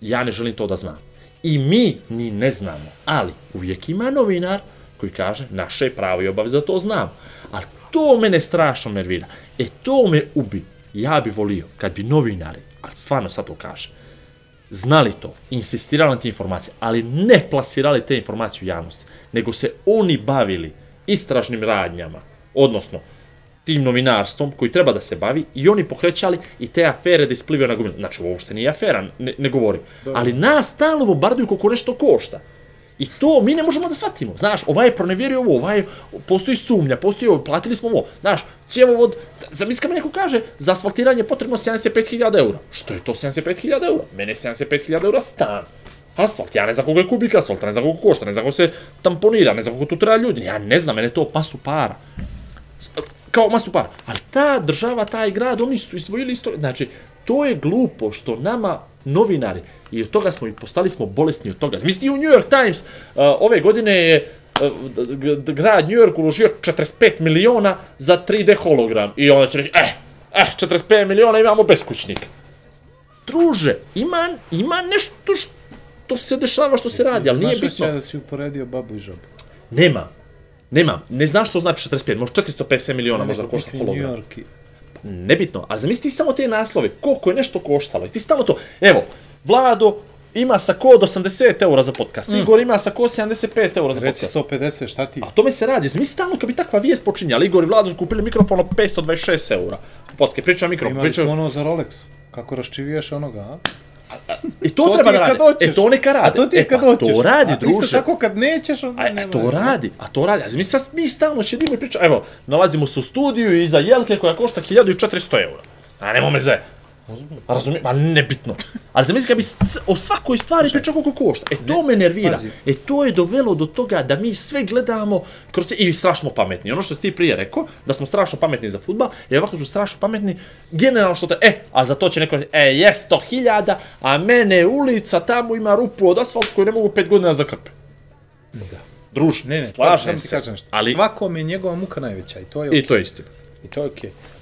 ja ne želim to da znam. I mi ni ne znamo, ali uvijek ima novinar koji kaže naše je pravo i obaveza da to znam. Ali to mene strašno nervira. E to me ubi. Ja bi volio kad bi novinari, ali stvarno sad to kaže, znali to, insistirali na te informacije, ali ne plasirali te informacije u javnosti, nego se oni bavili istražnim radnjama, odnosno tim novinarstvom koji treba da se bavi i oni pokrećali i te afere da isplivaju na gomilu. Znači, ovo uopšte nije afera, ne, ne govorim. Ali nas stalno bombarduju koliko nešto košta. И то ми не можемо да сватимо. Знаеш, ова е проневерио ово, ова е постои сумња, постои ово, платили смо ово. Знаеш, цевовод, замиска ме некој каже, за асфалтирање потребно 75.000 евра. Што е то 75.000 евра? Мене 75.000 евра стан. Асфалт, ја не за кога е кубик асфалт, не за кога кошта, не за кога се тампонира, не за кога тутра луѓе, ја не знам, мене тоа масу пара. Као масу пара. Ал таа држава, таа град, да они су издвоили историја. Значи, to je glupo što nama novinari, i od toga smo i postali smo bolesni od toga. Misli u New York Times, uh, ove godine je uh, grad New York uložio 45 miliona za 3D hologram. I onda će reći, eh, eh, 45 miliona imamo beskućnik. Druže, ima, ima nešto što se dešava, što se radi, ali nije Znaš bitno. će da si uporedio babu i žabu. Nema. Nema. Ne znaš što znači 45, možda 450 miliona možda košta misli New hologram. York. Nebitno, ali zamisli ti samo te naslove, koliko je nešto koštalo i ti stalno to, evo, Vlado ima sa kod 80 eura za podcast, Igor ima sa kod 75 eura za Reci podcast. 150, šta ti? A to me se radi, zamisli stalno kad bi takva vijest počinjala, Igor i Vlado su kupili mikrofon na 526 eura. Podcast, pričam mikrofon, Imali smo pričam... ono za Rolex. Kako raščiviješ onoga, a? I to, To treba da radi. E, to neka radi. A to ti je e, kad pa, hoćeš. To radi, a druže. Isto tako kad nećeš, onda A, a nema. to radi, a to radi. A mi sad mi stalno ćedimo i pričamo. Evo, nalazimo se u studiju iza jelke koja košta 1400 eura. A nemo me ze. Razumijem, ali nebitno. Ali zamisli kad bi o svakoj stvari pričao koliko košta. E to me nervira. pazi. E to je dovelo do toga da mi sve gledamo kroz i strašno pametni. Ono što ti prije rekao, da smo strašno pametni za futbal, i ovako smo strašno pametni generalno što te, e, a za to će neko reći, e, je 100 hiljada, a mene ulica tamo ima rupu od asfalta koju ne mogu 5 godina zakrpe. Da. Druž, Ne, ne, slažem se. kažem ali Svakome je njegova muka najveća i to je i okej. to je istina. I to je okej. I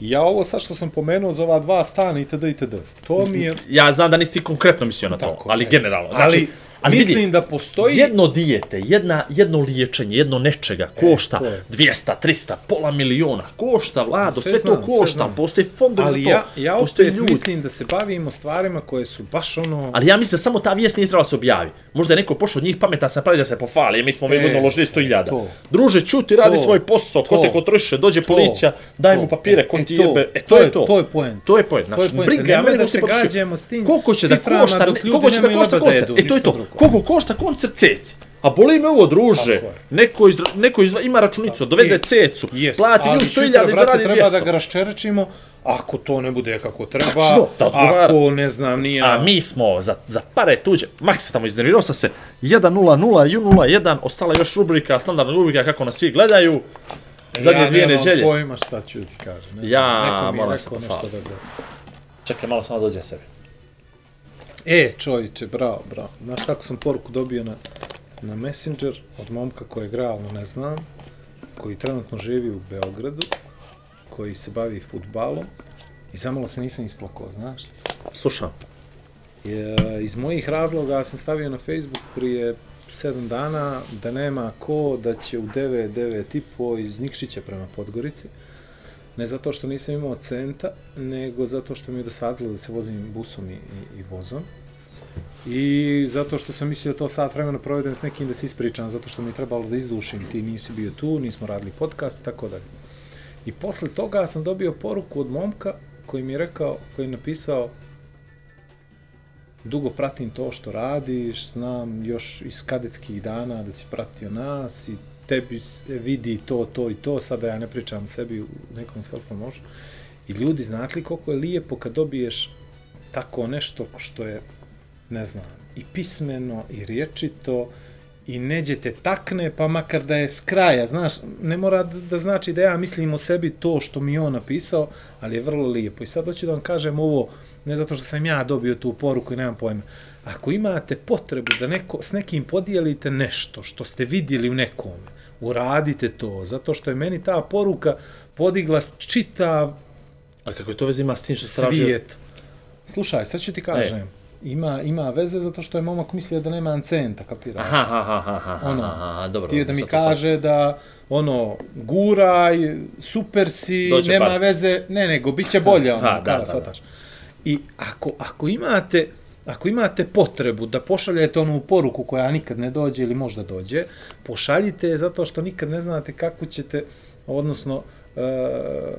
Ja ovo sad što sam pomenuo za ova dva stana itd. itd. To mi je... Ja znam da nisi ti konkretno mislio na to, Tako, ali ne. generalno. Znači, Ali, ali vidi, mislim da postoji... jedno dijete, jedna, jedno liječenje, jedno nečega košta to je. 200, 300, pola miliona, košta, Vlado, sve, Sve znam, to sve košta, znam. postoji fondovi Ali za to, ja, ja opet ljudi. mislim da se bavimo stvarima koje su baš ono... Ali ja mislim da samo ta vijest nije trebala se objavi. Možda je neko pošao od njih pametan se pravi da se pofali, mi smo mi E, godno uložili 100.000. to. Druže, čuti, radi To. svoj posao, ko te kontroliše, dođe To. policija, daj mu papire, E, ko e, ti jebe. E, to, je to. to je point. To je. To Znači, briga, ja Nemoj mene da da se gađamo s tim Koliko će da košta, koliko će da košta da koncert? E, to je to. Koliko košta koncert ceci? A boli me ovo, druže. Neko, iz, neko iz, ima računicu, dovede Je. cecu, Yes, plati nju ali 100.000 sutra, i zaradi 200. treba da ga raščerečimo, ako to ne bude kako treba, Tačno, da odgovara. ako, ne znam, nije... A mi smo za, za pare tuđe, Max se tamo iznervirao sam se, 1-0-0 i 0-1, ostala još rubrika, standardna rubrika kako nas svi gledaju, zadnje ja dvije nemam neđelje. pojma šta ću ti kažem. Ne znam, Ja neko mi je rekao nešto pohvaliti. dobro. Čekaj, malo samo dođe sebi. E, čovječe, bravo, bravo. Znaš kako sam poruku dobio na, na Messenger od momka kojeg realno ne znam, koji trenutno živi u Beogradu, koji se bavi futbalom i zamalo se nisam isplakao, znaš li? Slušam. Je, iz mojih razloga sam stavio na Facebook prije 7 dana da nema ko da će u 9, 9 i po iz Nikšića prema Podgorici. Ne zato što nisam imao centa, nego zato što mi je dosadilo da se vozim busom i, i, i vozom. I zato što sam mislio da to sat vremena provedem s nekim da se ispričam, zato što mi je trebalo da izdušim, ti nisi bio tu, nismo radili podcast, tako dalje. I posle toga sam dobio poruku od momka koji mi je rekao, koji je napisao dugo pratim to što radiš, znam još iz kadetskih dana da si pratio nas i tebi vidi to, to i to, sada ja ne pričam sebi u nekom self-promotion. I ljudi, znate li koliko je lijepo kad dobiješ tako nešto što je, ne znam, i pismeno, i riječito, i neđe te takne, pa makar da je s kraja, znaš, ne mora da znači da ja mislim o sebi to što mi je on napisao, ali je vrlo lijepo. I sad hoću da vam kažem ovo, ne zato što sam ja dobio tu poruku i nemam pojma. Ako imate potrebu da neko, s nekim podijelite nešto što ste vidjeli u nekom, uradite to, zato što je meni ta poruka podigla čitav A kako je to veze ima s tim što se tražio? svijet. Slušaj, sad ću ti kažem. Ima, ima veze zato što je momak mislio da nema centa, kapiraš? Aha, aha, aha, aha, Ono, aha, dobro. Ti je da mi sad to sad- kaže da ono, guraj, super si, Doće nema par. veze, ne nego, bit će bolje, ono, Ha, kao, da, da, shvataš. I ako, ako imate ako imate potrebu da pošaljete onu poruku koja nikad ne dođe ili možda dođe, pošaljite je zato što nikad ne znate kako ćete, odnosno, e,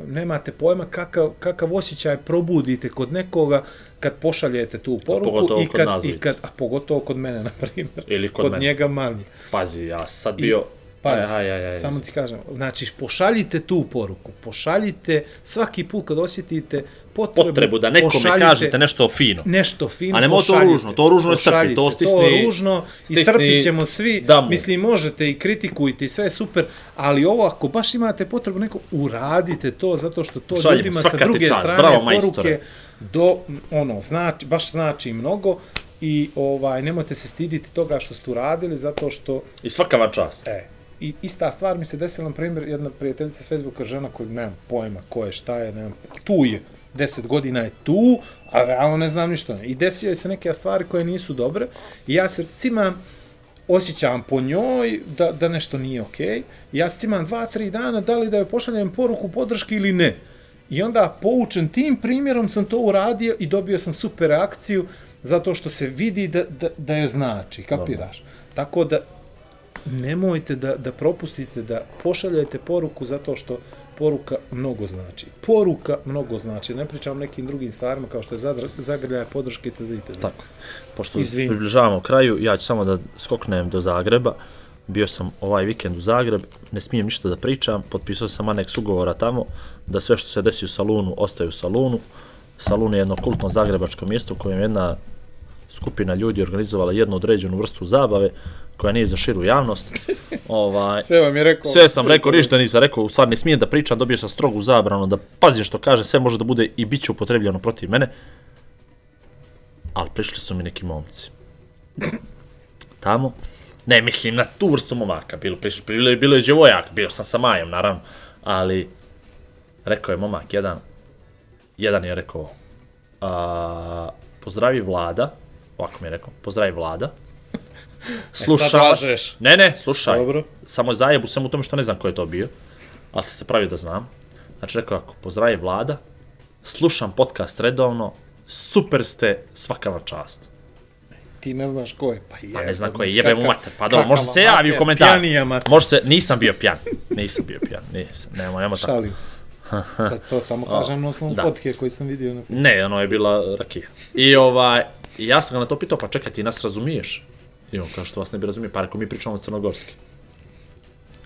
nemate pojma kakav, kakav osjećaj probudite kod nekoga kad pošaljete tu poruku i kad, i kad, a pogotovo kod mene, na primjer. Ili kod kod mene. njega manje. Pazi, ja sad I- bio... Pazi, Aj, aj, aj, aj, samo ti kažem, znači pošaljite tu poruku, pošaljite svaki put kad osjetite potrebu, potrebu da nekome kažete nešto fino. nešto fino, A nemoj to ružno, to ružno je strpi, to stisni- To ružno, stisni istrpit ćemo svi, damu. mislim možete i kritikujte i sve je super, ali ovo ako baš imate potrebu neko, uradite to zato što to Šaljemo, ljudima sa druge čast, strane bravo, poruke do, ono, znači, baš znači mnogo i ovaj nemojte se stiditi toga što ste uradili zato što I svaka vam čast. E, i ista stvar mi se desila, na primjer, jedna prijateljica s Facebooka, žena koju nemam pojma ko je, šta je, nemam, tu je, 10 godina je tu, a realno ne znam ništa. I desio se neke stvari koje nisu dobre i ja se cimam, osjećam po njoj da, da nešto nije okej. Okay. Ja se cimam dva, tri dana da li da joj pošaljem poruku podrške ili ne. I onda poučen tim primjerom sam to uradio i dobio sam super reakciju zato što se vidi da, da, da je znači, kapiraš? Tako da nemojte da, da propustite da pošaljete poruku zato što poruka mnogo znači. Poruka mnogo znači. Ne pričam nekim drugim stvarima kao što je zagrljaj, podrške itd. itd. Tako. Pošto Izvini. približavamo kraju, ja ću samo da skoknem do Zagreba. Bio sam ovaj vikend u Zagreb, ne smijem ništa da pričam, potpisao sam aneks ugovora tamo, da sve što se desi u salunu ostaje u salunu. Salun je jedno kultno zagrebačko mjesto u kojem je jedna skupina ljudi organizovala jednu određenu vrstu zabave koja nije za širu javnost. ovaj, Sve vam je rekao. sve sam rekao, ništa nisam rekao, u stvari ne smijem da pričam, dobio sam strogu zabranu da pazim što kaže, sve može da bude i bit će upotrebljeno protiv mene. Ali prišli su mi neki momci. Tamo, ne mislim na tu vrstu momaka, bilo, prišli, bilo, je- bilo je djevojak, bio sam sa Majom, naravno, ali rekao je momak jedan, jedan je rekao, a, pozdravi vlada, ovako mi je rekao, pozdravi vlada, vas- lažeš. Ne, ne, slušaj. Dobro. Samo je zajebu samo u tome što ne znam ko je to bio. Ali sam se pravio da znam. Znači rekao ako pozdravi vlada, slušam podcast redovno, super ste, svaka vam čast. Ti ne znaš ko je. Pa, Pa ne znam ko je, jebe mu mater. Pa dobro, može se javi u komentar. Može se, nisam bio pijan. Nisam bio pijan, nisam. Nemo, nemo tako. Šalim. Pa to samo kažem na osnovu da. fotke koje sam vidio na Ne, ono je bila rakija. I ovaj, i ja sam ga na to pitao, pa čekaj, ti nas razumiješ? I on kao što vas ne bi razumio, pa rekao, mi pričamo crnogorski.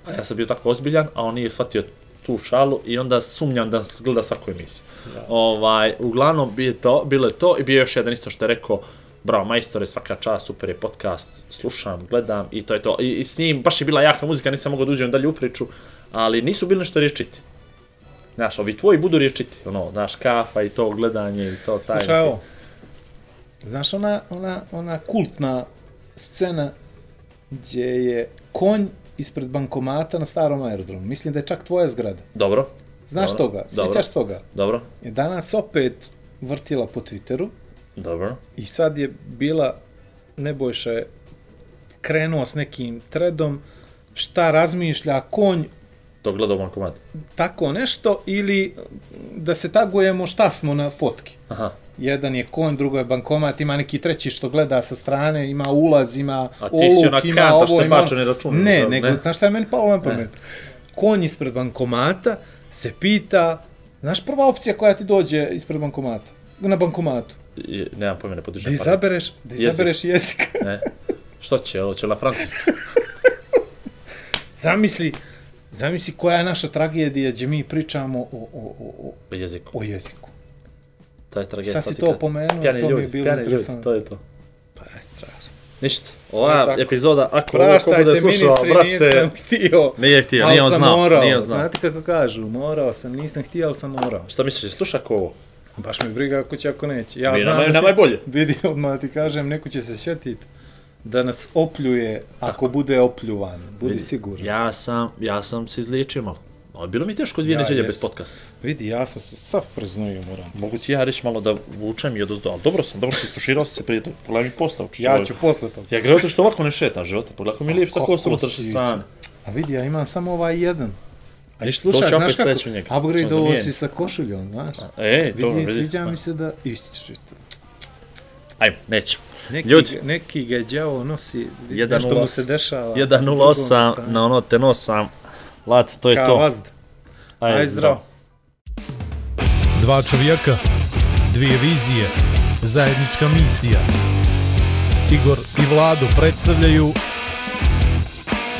A ja sam bio tako ozbiljan, a on nije shvatio tu šalu i onda sumnjam da gleda svaku emisiju. Ovaj, uglavnom, bi to, bilo je to i bio još jedan isto što je rekao, bravo majstore, svaka čast, super je podcast, slušam, gledam i to je to. I, i s njim, baš je bila jaka muzika, nisam mogao da uđem dalje u priču, ali nisu bili nešto riječiti. Znaš, ovi tvoji budu riječiti, ono, znaš, kafa i to gledanje i to, taj... Slušaj ovo. Znaš ona, ona, ona kultna scena gdje je konj ispred bankomata na starom aerodromu. Mislim da je čak tvoja zgrada. Dobro, Znaš Dobro, toga? dobro. Sjećaš toga? dobro, Je danas opet vrtila po Twitteru dobro. i sad je bila, Nebojša je krenuo s nekim tredom, šta razmišlja konj, To gledao bankomat. tako nešto, ili da se tagujemo šta smo na fotki. Aha, Jedan je konj, drugo je bankomat, ima neki treći što gleda sa strane, ima ulaz, ima oluk, ima kanta što ovo, ima... ne računa, Ne, nego, ne. znaš šta je meni palo na pamet? Konj ispred bankomata se pita, znaš prva opcija koja ti dođe ispred bankomata? Na bankomatu. I, nemam pojma, ne Da podižem. izabereš, da Jezik. izabereš jezik. Ne. Što će, ovo će na francuski. zamisli, zamisli koja je naša tragedija gdje mi pričamo o, o, o, o, jeziku. o jeziku. To je tragedija. Sad si to pomenuo, Pjani to mi je ljudi, bilo ljudi, interesantno. to je to. Pa je strašno. Ništa. Ova tako. epizoda, ako ovo ko bude slušao, ministri, brate... nisam htio. Nije htio, nije on znao, morao. nije on znao. Znate kako kažu, morao sam, nisam htio, ali sam morao. Šta misliš, sluša ko ovo? Baš me briga ako će, ako neće. Ja Mi, znam nama, da nama je bolje. vidi, odmah ti kažem, neko će se šetit da nas opljuje ako bude opljuvan. Budi Vidi, siguran. Ja sam, ja sam se izliječio malo. Ali bilo mi teško dvije Ja neđelje bez podcasta. Vidi, ja sam se sav preznojio, moram. Mogu ti ja reći malo da vučem i odozdo, ali dobro sam, dobro si istuširao se prije toga. Pogledaj mi postav. Ja ću posle toga. Ja gledam što ovako ne šetam života, pogledaj kako mi je lijep sa Kako kosom unutrašnje si- strane. A vidi, ja imam samo ovaj jedan. A Ništa, to ću opet u njega. Upgrade ovo si sa košuljom, znaš. E, to Vidi, vidi. sviđa mi se da... Ići čisto. Ajmo, nećemo. Neki, Ljudi. neki ga đavo nosi, vidi, 1:08. nešto mu se dešava. 1.08 na ono te nosam. Lat, to je Kao to. vazda. Aj zdravo. Dva čovjeka, dvije vizije, zajednička misija. Igor i Vlado predstavljaju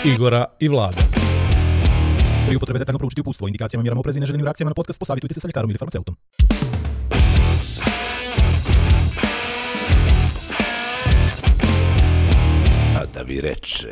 Igora i Vlada. Pri upotrebi detaljno proučiti upustvo, indikacijama, mjerama oprezi i neželjenim reakcijama na podcast posavitujte se sa ljekarom ili farmaceutom. A da vi reče...